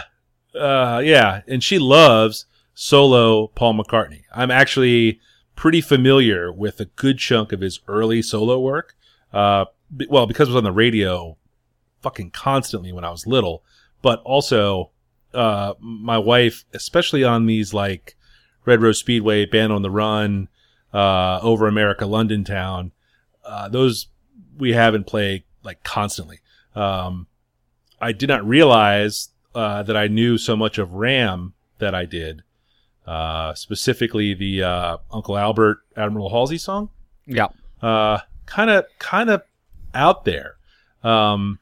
uh, yeah, and she loves solo Paul McCartney. I'm actually pretty familiar with a good chunk of his early solo work. Uh, well, because it was on the radio fucking constantly when I was little, but also, uh, my wife, especially on these like Red Rose Speedway, Band on the Run, uh, Over America, London Town, uh, those we have and play like constantly. Um, I did not realize uh, that I knew so much of Ram that I did. Uh, specifically the uh, Uncle Albert Admiral Halsey song. Yeah. Uh, kind of, kind of out there. Um,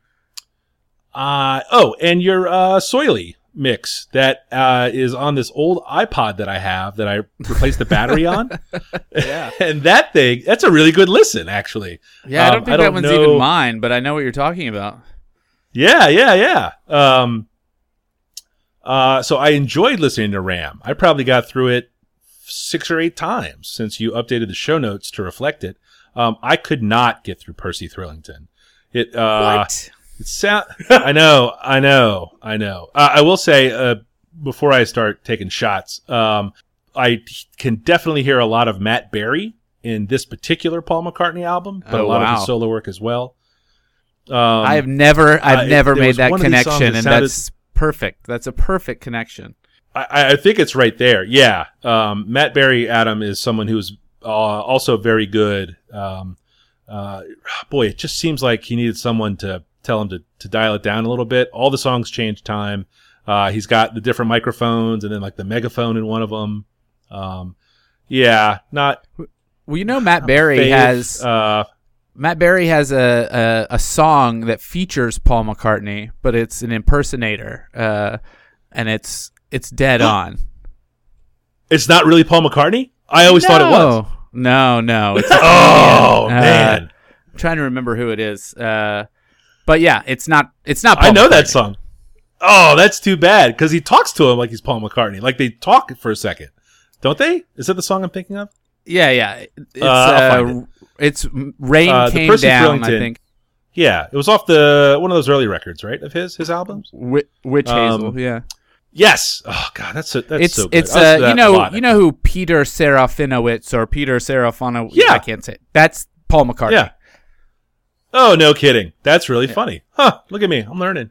uh, oh, and your uh, Soily mix that uh, is on this old iPod that I have that I replaced the battery on. Yeah. and that thing, that's a really good listen, actually. Yeah, I Um, don't think I that don't one's know- even mine, but I know what you're talking about. Yeah, yeah, yeah. Um, uh, so I enjoyed listening to Ram. I probably got through it six or eight times since you updated the show notes to reflect it. Um, I could not get through Percy Thrillington. It, uh, what? It sound. I know. I know. I know. Uh, I will say uh, before I start taking shots, um, I can definitely hear a lot of Matt Berry in this particular Paul McCartney album, but Oh, a lot of his solo work as well. Um, I have never, I've uh, never there made was that one of these songs connection, that and sounded- that's perfect. That's a perfect connection. I, I think it's right there. Yeah. Um, Matt Berry, Adam, is someone who's uh, also very good. Um, uh, boy, it just seems like he needed someone to tell him to, to dial it down a little bit. All the songs change time. Uh, he's got the different microphones and then like the megaphone in one of them. Um, yeah, not Well, you know, Matt Berry fave. has uh, Matt Berry has a, a a song that features Paul McCartney, but it's an impersonator, uh, and it's it's dead on. it's not really Paul McCartney. I always thought it was. No, no, it's Oh comedian. Uh, man, I'm trying to remember who it is. Uh, but yeah, it's not. It's not. Paul I know that song. Oh, that's too bad because he talks to him like he's Paul McCartney. Like they talk for a second, don't they? Is that the song I'm thinking of? Yeah, yeah. It's Uh, uh, it's rain Uh, came down. I think. Yeah, it was off the one of those early records, right? Of his his albums. Wh- Witch Hazel. Um, Yeah. Yes. Oh god, that's so, that's it's so good. it's I listened uh you a know lot. you know who Peter Serafinowicz or Peter Serafino Yeah. I can't say it. that's Paul McCartney. Yeah. Oh no, kidding. That's really funny. Huh? Look at me. I'm learning.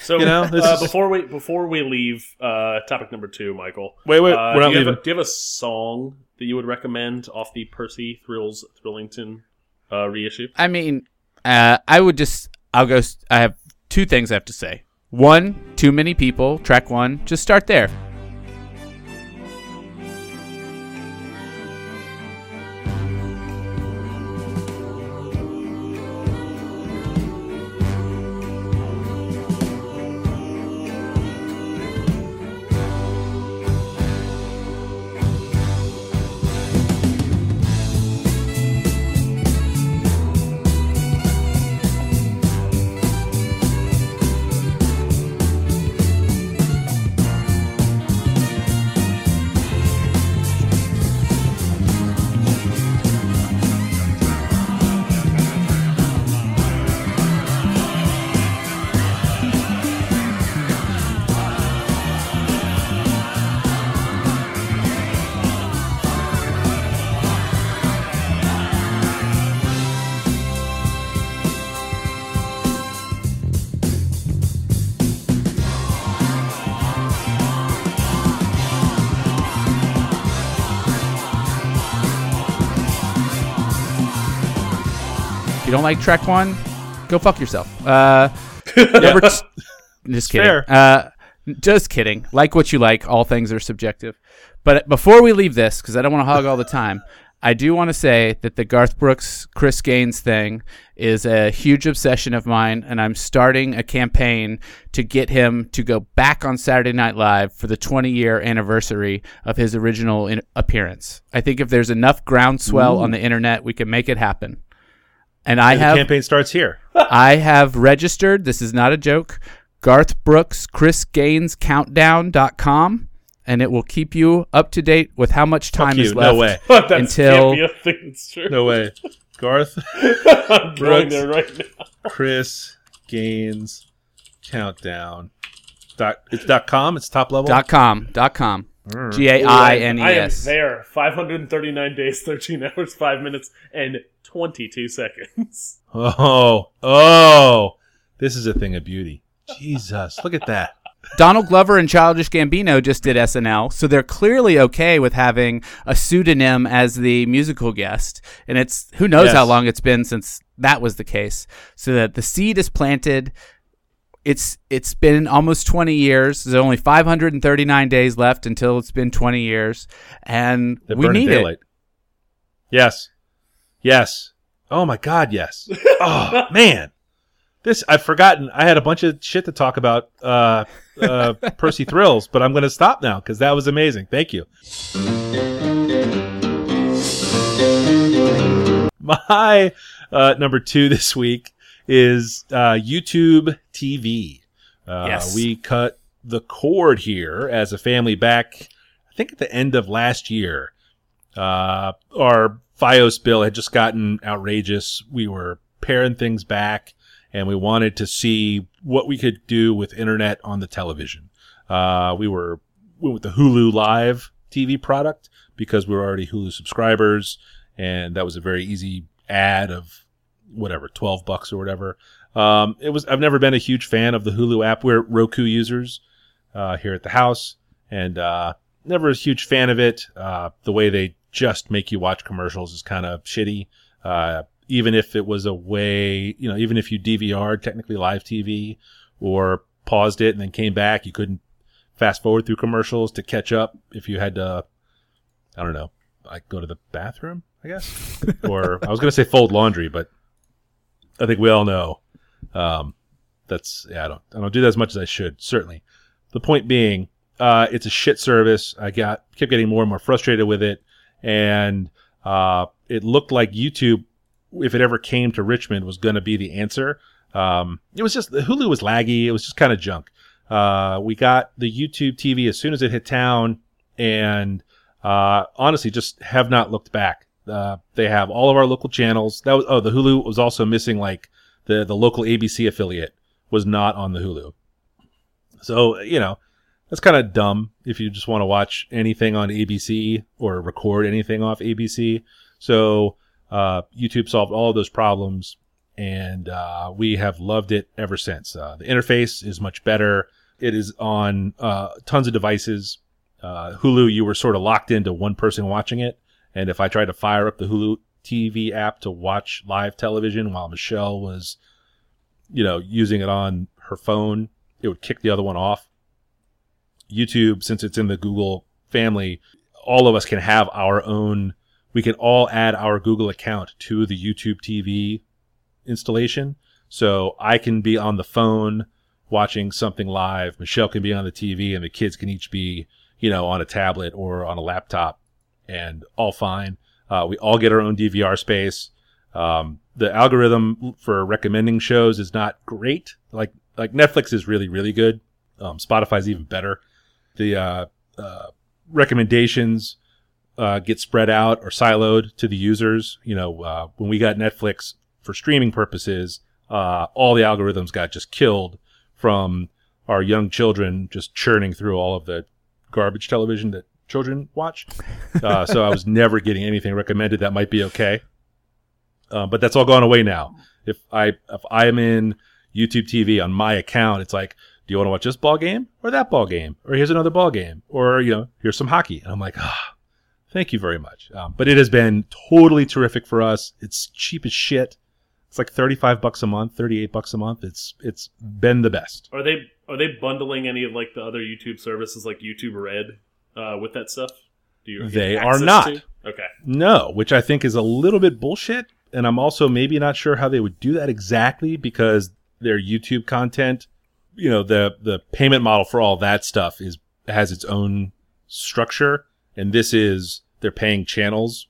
So You know, this uh, is- before we before we leave uh, topic number two, Michael. Wait, wait. uh, we're do, not you have leaving. a, do you have a song that you would recommend off the Percy Thrills Thrillington uh, reissue? I mean, uh, I would just I'll go. s- I have two things I have to say. One, too many people. Track one. Just start there. Like track one, go fuck yourself. Uh, number t- just kidding. Uh, just kidding. Like what you like. All things are subjective. But before we leave this, because I don't want to hog all the time, I do want to say that the Garth Brooks Chris Gaines thing is a huge obsession of mine, and I'm starting a campaign to get him to go back on Saturday Night Live for the 20 year anniversary of his original in- appearance. I think if there's enough groundswell on the internet, we can make it happen. And I And the have campaign starts here. I have registered, this is not a joke, Garth Brooks Chris Gaines Countdown.com, and it will keep you up to date with how much time Fuck is left. No way. that Until- can't be a thing that's true. No way. Garth, I'm going Brooks. there right now. Chris, Gaines, countdown. Dot, it's dot com. It's top level. Dot com. Dot com. Mm. G A I N E I am there. 539 days, 13 hours, 5 minutes, and 22 seconds. Oh, oh, this is a thing of beauty. Jesus, look at that. Donald Glover and Childish Gambino just did SNL, so they're clearly okay with having a pseudonym as the musical guest. And it's who knows Yes. how long it's been since that was the case. So that the seed is planted. It's it's been almost 20 years. There's only 539 days left until it's been 20 years, and The we need daylight. Yes, yes. Oh my God, yes. Oh man, this I've forgotten. I had a bunch of shit to talk about. Uh, uh, Percy Thrills, but I'm going to stop now because that was amazing. Thank you. My uh, number two this week is uh, YouTube TV. Uh, Yes. We cut the cord here as a family back, I think at the end of last year. Uh, our FiOS bill had just gotten outrageous. We were paring things back and we wanted to see what we could do with internet on the television. Uh, we were went with the Hulu Live TV product because we were already Hulu subscribers, and that was a very easy ad of whatever twelve bucks or whatever. Um, it was. I've never been a huge fan of the Hulu app. We're Roku users uh, here at the house, and uh, never a huge fan of it. Uh, the way they just make you watch commercials is kind of shitty. Uh, even if it was a way, you know, even if you DVR'd technically live TV or paused it and then came back, you couldn't fast forward through commercials to catch up if you had to, I don't know, like go to the bathroom, I guess. or I was going to say fold laundry, but I think we all know um, that's, yeah, I don't, I don't do that as much as I should, certainly. The point being, uh, it's a shit service. I got, kept getting more and more frustrated with it. And uh, it looked like YouTube if it ever came to Richmond, was going to be the answer. Um, it was just the Hulu was laggy. It was just kind of junk. Uh, we got the YouTube TV as soon as it hit town, and uh, honestly, just have not looked back. Uh, they have all of our local channels. That was oh, the Hulu was also missing like the the local ABC affiliate was not on the Hulu. So you know that's kind of dumb if you just want to watch anything on ABC or record anything off ABC. So uh, YouTube solved all those problems, and uh, we have loved it ever since. Uh, the interface is much better. It is on uh, tons of devices. Uh, Hulu, you were sort of locked into one person watching it, and if I tried to fire up the Hulu TV app to watch live television while Michelle was, you know, using it on her phone, it would kick the other one off. YouTube, since it's in the Google family, all of us can have our own we can all add our Google account to the YouTube TV installation. So I can be on the phone watching something live. Michelle can be on the TV and the kids can each be, you know, on a tablet or on a laptop and all fine. Uh, we all get our own DVR space. Um, the algorithm for recommending shows is not great. Like, like Netflix is really, really good. Um, Spotify's even better. The, uh, uh, recommendations, uh, get spread out or siloed to the users. You know, uh, when we got Netflix for streaming purposes, uh, all the algorithms got just killed from our young children just churning through all of the garbage television that children watch. Uh, so I was never getting anything recommended that might be okay. But that's all gone away now. If I if I am in YouTube TV on my account, it's like, do you want to watch this ball game or that ball game, or here's another ball game, or you know, here's some hockey, and I'm like, ah, thank you very much. Um, but it has been totally terrific for us. It's cheap as shit. It's like 35 bucks a month, 38 bucks a month. It's it's been the best. Are they are they bundling any of like the other YouTube services like YouTube Red uh, with that stuff? Do you They are not. to? Okay. No, which I think is a little bit bullshit. And I'm also maybe not sure how they would do that exactly because their YouTube content, you know, the the payment model for all that stuff is has its own structure, and this is they're paying channels.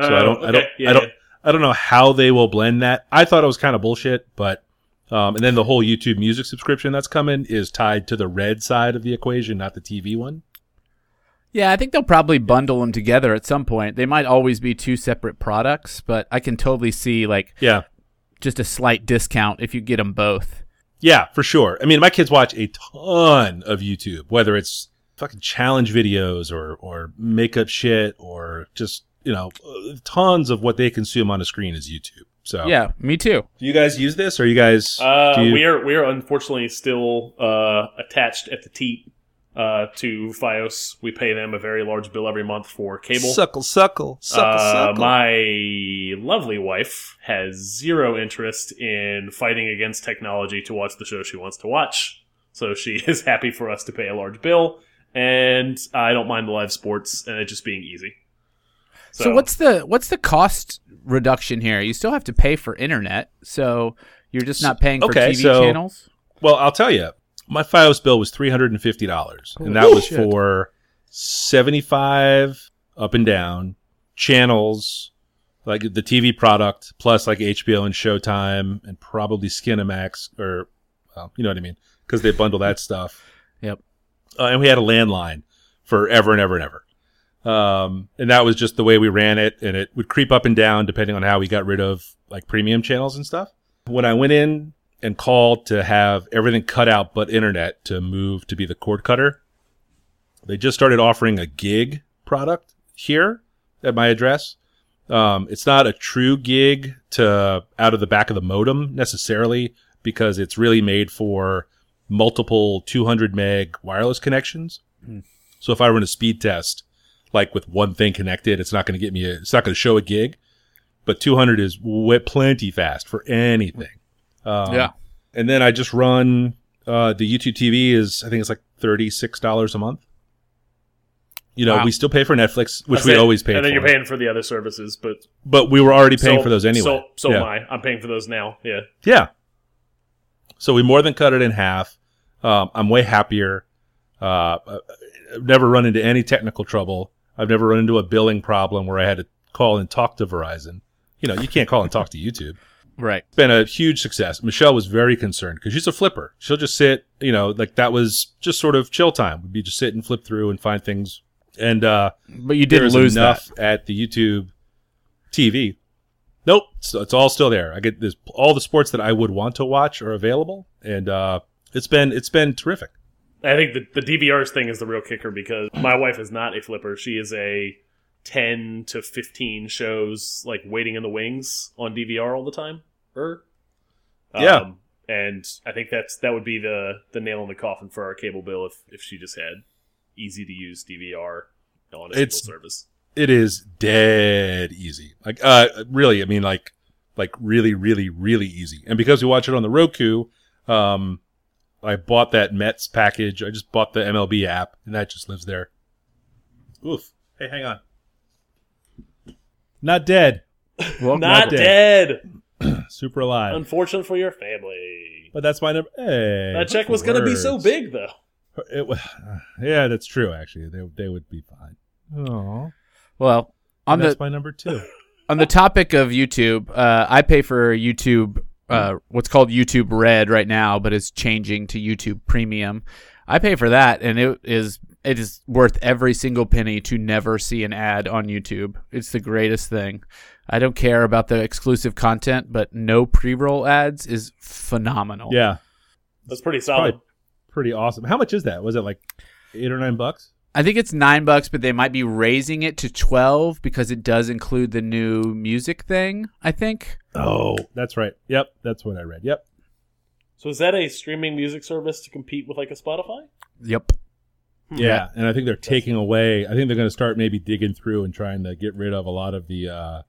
So I Oh, don't, I don't, Yeah, I don't, yeah. I don't know how they will blend that. I thought it was kind of bullshit, but um, and then the whole YouTube Music subscription that's coming is tied to the red side of the equation, not the TV one. Yeah, I think they'll probably bundle them together at some point. They might always be two separate products, but I can totally see like Yeah, just a slight discount if you get them both. Yeah, for sure. I mean, my kids watch a ton of YouTube, whether it's fucking challenge videos or or makeup shit or just you know uh, tons of what they consume on a screen is YouTube. So Yeah, me too. do you guys use this? Or you guys? Uh, you- we are we are unfortunately still uh, attached at the teat uh, to FiOS. We pay them a very large bill every month for cable. suckle, suckle, suckle, Uh, suckle. my lovely wife has zero interest in fighting against technology to watch the show she wants to watch. So she is happy for us to pay a large bill, and I don't mind the live sports and it just being easy. So, what's the what's the cost reduction here? You still have to pay for internet, so you're just not paying for Okay, TV so- channels. Well, I'll tell you, my FiOS bill was three hundred and fifty dollars, and that was shit. for seventy-five up and down channels, like the TV product, plus like HBO and Showtime, and probably Skinamax, or well, you know what I mean, because they bundle that stuff. Yep. Uh, and we had a landline forever and ever and ever. Um, and that was just the way we ran it, and it would creep up and down depending on how we got rid of like premium channels and stuff. When I went in and called to have everything cut out but internet to move to be the cord cutter, they just started offering a gig product here at my address. Um, it's not a true gig to out of the back of the modem necessarily because it's really made for multiple 200 meg wireless connections. Hmm. So if I run a speed test, like with one thing connected, it's not going to get me a, it's not going to show a gig, but 200 is plenty fast for anything. Um, Yeah. And then I just run, uh, the YouTube TV is, I think it's like $36 a month. You know, Wow. we still pay for Netflix, which That's we it. always pay for. and then for. you're paying for the other services, but but we were already paying so- for those anyway. So, so yeah. am I. I'm paying for those now. Yeah. Yeah. So we more than cut it in half. Um, I'm way happier. Uh, I've never run into any technical trouble. I've never run into a billing problem where I had to call and talk to Verizon. You know, you can't call and talk to YouTube. Right. It's been a huge success. Michelle was very concerned because she's a flipper. She'll just sit, you know, like that was just sort of chill time. We'd be just sit and flip through and find things. And uh, But you didn't lose enough that. at the YouTube TV. Nope, it's, it's all still there. I get this. All the sports that I would want to watch are available, and uh, it's been it's been terrific. I think the, the DVRs thing is the real kicker because my wife is not a flipper. She is a 10 to 15 shows like waiting in the wings on DVR all the time. Er. Yeah. and I think that's that would be the the nail in the coffin for our cable bill if if she just had easy to use DVR on a It's- single service. It is dead easy. Like uh, really, I mean, like like really, really, really easy. And because we watch it on the Roku, um, I bought that Mets package. I just bought the MLB app, and that just lives there. Oof. Hey, hang on. Not dead. Well, Not dead. dead. Super alive. Unfortunate for your family. But that's my number. Hey, That check was going to be so big though. It, wa- yeah, that's true. Actually, they they would be fine. Oh, well, on that's the my number two. on the topic of YouTube, uh, I pay for YouTube, uh, what's called YouTube Red right now, but it's changing to YouTube Premium. I pay for that, and it is it is worth every single penny to never see an ad on YouTube. It's the greatest thing. I don't care about the exclusive content, but no pre-roll ads is phenomenal. Yeah, That's pretty solid. probably pretty awesome. How much is that? Was it like eight or nine bucks? I think it's nine bucks, but they might be raising it to twelve because it does include the new music thing. I think. Oh, that's right. Yep, that's what I read. Yep. So is that a streaming music service to compete with like a Spotify? Yep. Yeah, and I think they're taking away. I think they're going to start maybe digging through and trying to get rid of a lot of the uh,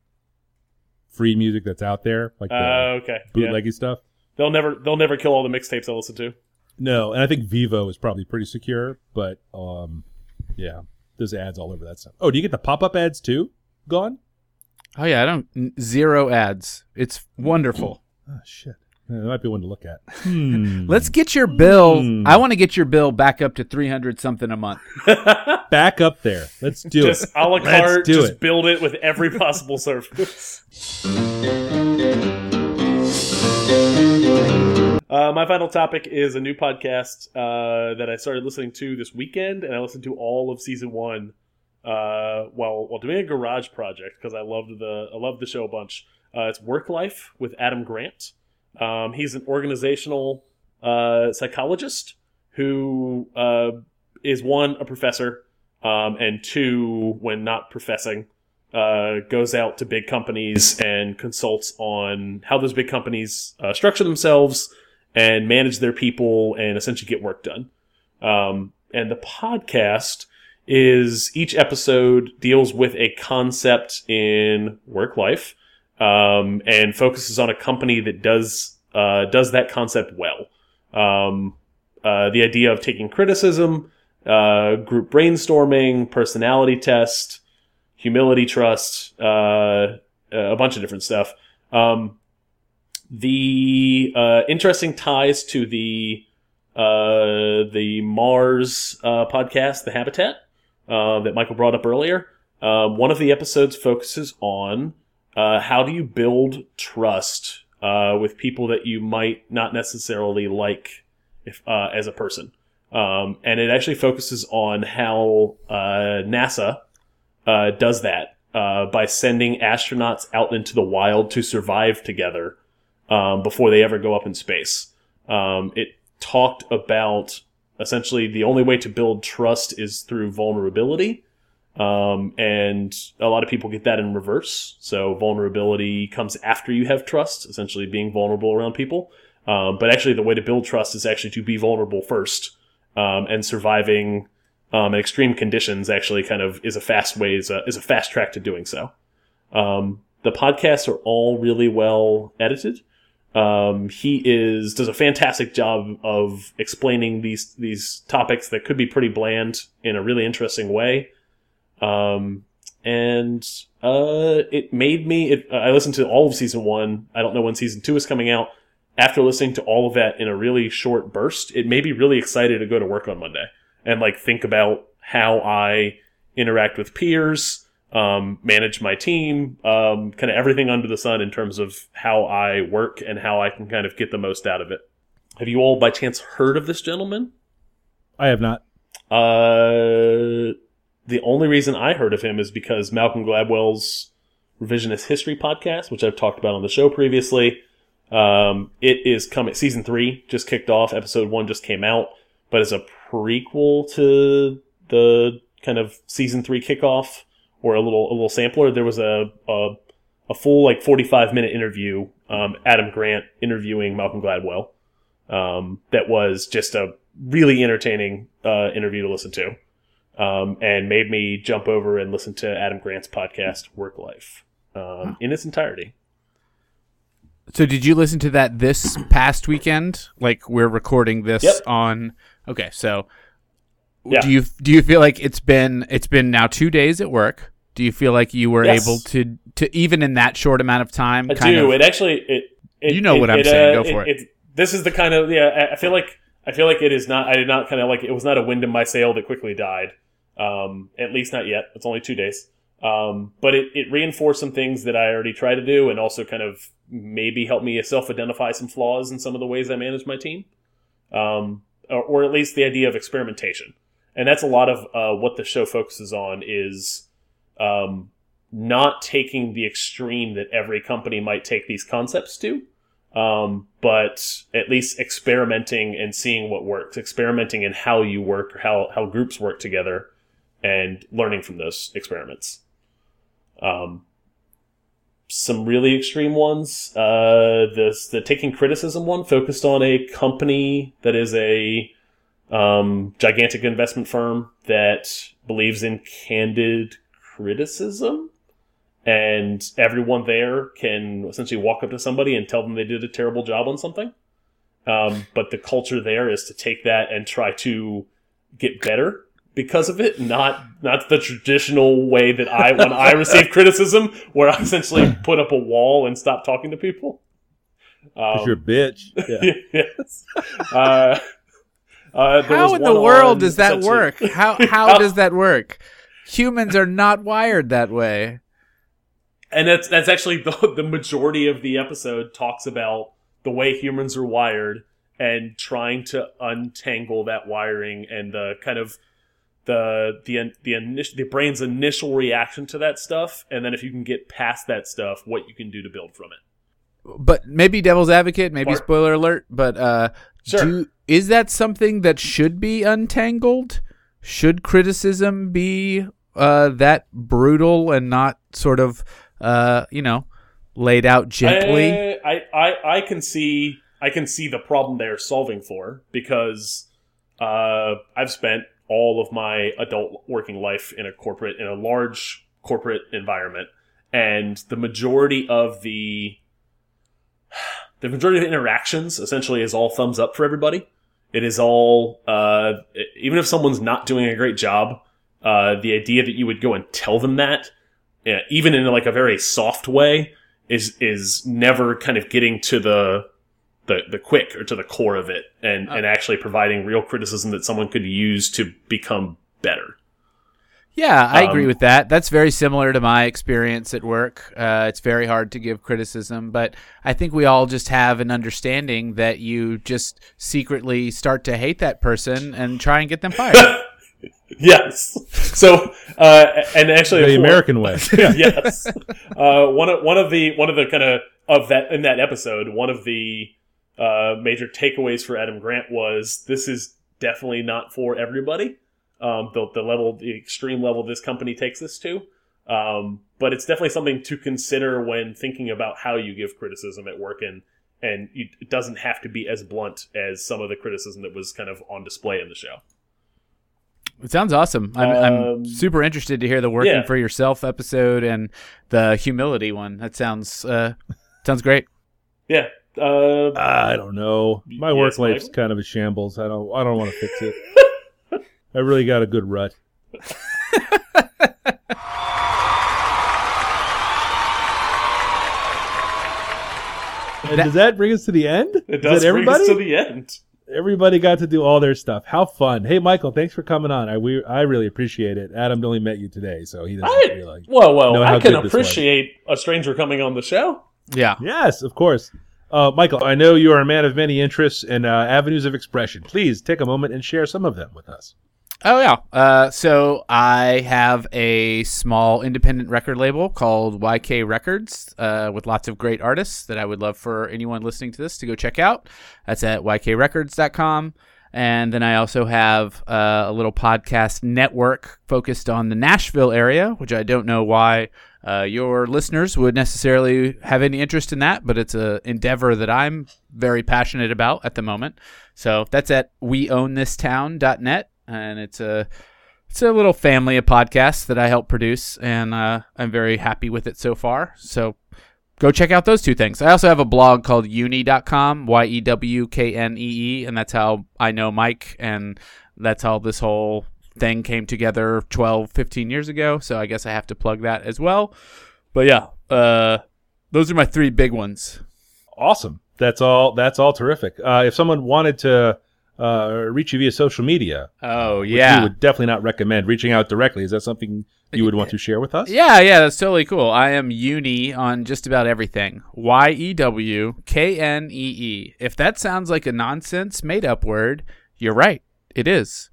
free music that's out there, like the Uh, okay. Yeah. bootleggy stuff. They'll never they'll never kill all the mixtapes I listen to. No, and I think Vevo is probably pretty secure, but um, yeah, there's ads all over that stuff. Oh, do you get the pop up ads too? gone? Oh yeah, I don't zero ads. It's wonderful. Oh shit. Yeah, that might be one to look at. Hmm. Let's get your bill. Hmm. I want to get your bill back up to 300 something a month. back up there. Let's do just it. Just a la Let's carte, do just it. build it with every possible service. Uh, my final topic is a new podcast uh, that I started listening to this weekend, and I listened to all of season one uh, while while doing a garage project because I loved the I loved the show a bunch. Uh, it's Work Life with Adam Grant. Um, he's an organizational uh, psychologist who uh, is one a professor, um, and two, when not professing, uh, goes out to big companies and consults on how those big companies uh, structure themselves and manage their people and essentially get work done. Um, and the podcast is each episode deals with a concept in work life um, and focuses on a company that does uh, does that concept well. Um, uh, the idea of taking criticism, uh, group brainstorming, personality test, humility trust, uh, a bunch of different stuff. Um, the uh, interesting ties to the uh, the Mars uh, podcast, The Habitat, uh, that Michael brought up earlier. Uh, one of the episodes focuses on uh, how do you build trust uh, with people that you might not necessarily like if uh, as a person, um, and it actually focuses on how uh, NASA uh, does that uh, by sending astronauts out into the wild to survive together um, before they ever go up in space. Um, it talked about essentially the only way to build trust is through vulnerability. Um, and a lot of people get that in reverse. So vulnerability comes after you have trust, essentially being vulnerable around people. Um, but actually, the way to build trust is actually to be vulnerable first, um, and surviving um, in extreme conditions actually kind of is a fast way is a, is a fast track to doing so. Um, the podcasts are all really well edited. Um, he is does a fantastic job of explaining these these topics that could be pretty bland in a really interesting way. Um, and uh, it made me. It, I listened to all of season one. I don't know when season two is coming out. After listening to all of that in a really short burst, it made me really excited to go to work on Monday and like think about how I interact with peers, um, manage my team, um, kind of everything under the sun in terms of how I work and how I can kind of get the most out of it. Have you all by chance heard of this gentleman? I have not. Uh, the only reason I heard of him is because Malcolm Gladwell's revisionist history podcast, which I've talked about on the show previously. Um, it is coming. Season three just kicked off. Episode one just came out, but as a prequel to the kind of season three kickoff or a little a little sampler, there was a a, a full like forty five minute interview. Um, Adam Grant interviewing Malcolm Gladwell. Um, that was just a really entertaining uh, interview to listen to, um, and made me jump over and listen to Adam Grant's podcast Work Life um, in its entirety. So did you listen to that this past weekend? Like we're recording this Yep. on Okay, so Yeah. do you do you feel like it's been it's been now 2 days at work? Do you feel like you were Yes. able to to even in that short amount of time I do. of It actually it. it You know it- what I'm it, saying. uh, Go for it. This is the kind of yeah. I- I feel like I feel like it is not. I did not kind of like it was not a wind in my sail that quickly died. Um, at least not yet. It's only two days. Um, but it, it reinforced some things that I already try to do, and also kind of maybe helped me self identify some flaws in some of the ways I manage my team, um, or, or at least the idea of experimentation. And that's a lot of uh, what the show focuses on is um, not taking the extreme that every company might take these concepts to, um, but at least experimenting and seeing what works, experimenting in how you work, how how groups work together, and learning from those experiments. Um, some really extreme ones. Uh, this the taking criticism one focused on a company that is a um, gigantic investment firm that believes in candid criticism and everyone there can essentially walk up to somebody and tell them they did a terrible job on something. Um, but the culture there is to take that and try to get better because of it, not not the traditional way that I when I receive criticism, where I essentially put up a wall and stop talking to people. 'Cause Um, you're a bitch. Yeah. yes. Uh, uh, there was How in the world does that essentially- work? How how does that work? Humans are not wired that way. and that's that's actually the, the majority of the episode talks about the way humans are wired and trying to untangle that wiring and the kind of the the the initial the brain's initial reaction to that stuff and then if you can get past that stuff what you can do to build from it But maybe devil's advocate, maybe spoiler alert, but uh Sure. do, is that something that should be untangled? Should criticism be uh that brutal and not sort of uh you know, laid out gently? I, I, I, I can see I can see the problem they're solving for because uh, I've spent all of my adult working life in a corporate in a large corporate environment, and the majority of the the majority of interactions essentially is all thumbs up for everybody. It is all uh, even if someone's not doing a great job, uh, the idea that you would go and tell them that, yeah, even in like a very soft way, is is never kind of getting to the the the quick or to the core of it and and actually providing real criticism that someone could use to become better. Yeah, I agree Um, with that. That's very similar to my experience at work. Uh, it's very hard to give criticism, but I think we all just have an understanding that you just secretly start to hate that person and try and get them fired. yes. So uh, and actually The for- American way. yes. Uh, one of one of the one of the kind of of that in that episode, one of the uh, major takeaways for Adam Grant was this is definitely not for everybody. Um, the the level, the extreme level this company takes this to, um, but it's definitely something to consider when thinking about how you give criticism at work, and and you, it doesn't have to be as blunt as some of the criticism that was kind of on display in the show. It sounds awesome. I'm, I'm Um, super interested to hear the working yeah. for yourself episode and the humility one. That sounds uh, sounds great. Yeah. Uh, I don't know. My Yes, work life's Michael? kind of a shambles. I don't. I don't want to fix it. I really got a good rut. And That- does that bring us to the end? it Is does that bring us everybody? to the end. everybody got to do all their stuff. How fun! Hey, Michael, thanks for coming on. I we I really appreciate it. Adam only met you today, so he doesn't I- realize. Whoa, whoa! know how I can good this was. appreciate a stranger coming on the show. Yeah. Yes, of course. Uh, Michael, I know you are a man of many interests and uh, avenues of expression. Please take a moment and share some of them with us. Oh yeah. Uh, so I have a small independent record label called YK Records uh, with lots of great artists that I would love for anyone listening to this to go check out. That's at ykrecords.com. And then I also have uh, a little podcast network focused on the Nashville area, which I don't know why uh, your listeners would necessarily have any interest in that, but it's a endeavor that I'm very passionate about at the moment. So that's at weownthistown.net, and it's a it's a little family of podcasts that I help produce, and uh, I'm very happy with it so far. So go check out those two things. I also have a blog called yewknee.com, Y E W K N E E, and that's how I know Mike, and that's how this whole thing came together 12, 15 years ago. So I guess I have to plug that as well. But yeah, uh, those are my three big ones. Awesome. That's all. That's all terrific. Uh, if someone wanted to uh, reach you via social media, Oh, yeah. we would definitely not recommend reaching out directly. Is that something you would want to share with us? Yeah, yeah, that's totally cool. I am yewknee on just about everything. Y E W K N E E. If that sounds like a nonsense made up word, you're right. It is.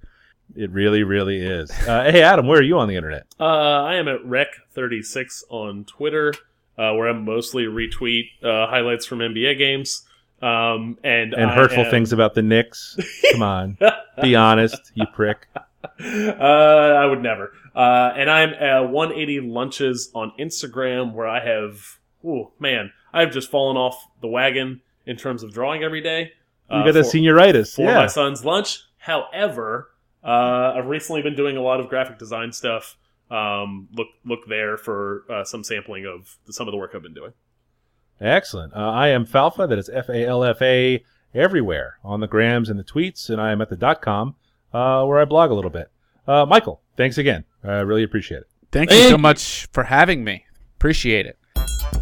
It really, really is. Uh, hey, Adam, where are you on the internet? Uh, I am at Rec36 on Twitter, uh, where I mostly retweet uh, highlights from NBA games. Um, and And I hurtful am- things about the Knicks. Come on, be honest, you prick. uh, I would never. Uh, and I'm at 180 lunches on Instagram, where I have, oh man, I've just fallen off the wagon in terms of drawing every day. You got for- senioritis. for yeah. my son's lunch. However, uh, I've recently been doing a lot of graphic design stuff. Um, look look there for uh, some sampling of some of the work I've been doing. Excellent. Uh, I am Falfa. That is F A L F A everywhere on the grams and the tweets, and I am at the dot com uh, where I blog a little bit. Uh, Michael, thanks again. I really appreciate it. Thank you so much for having me. Appreciate it.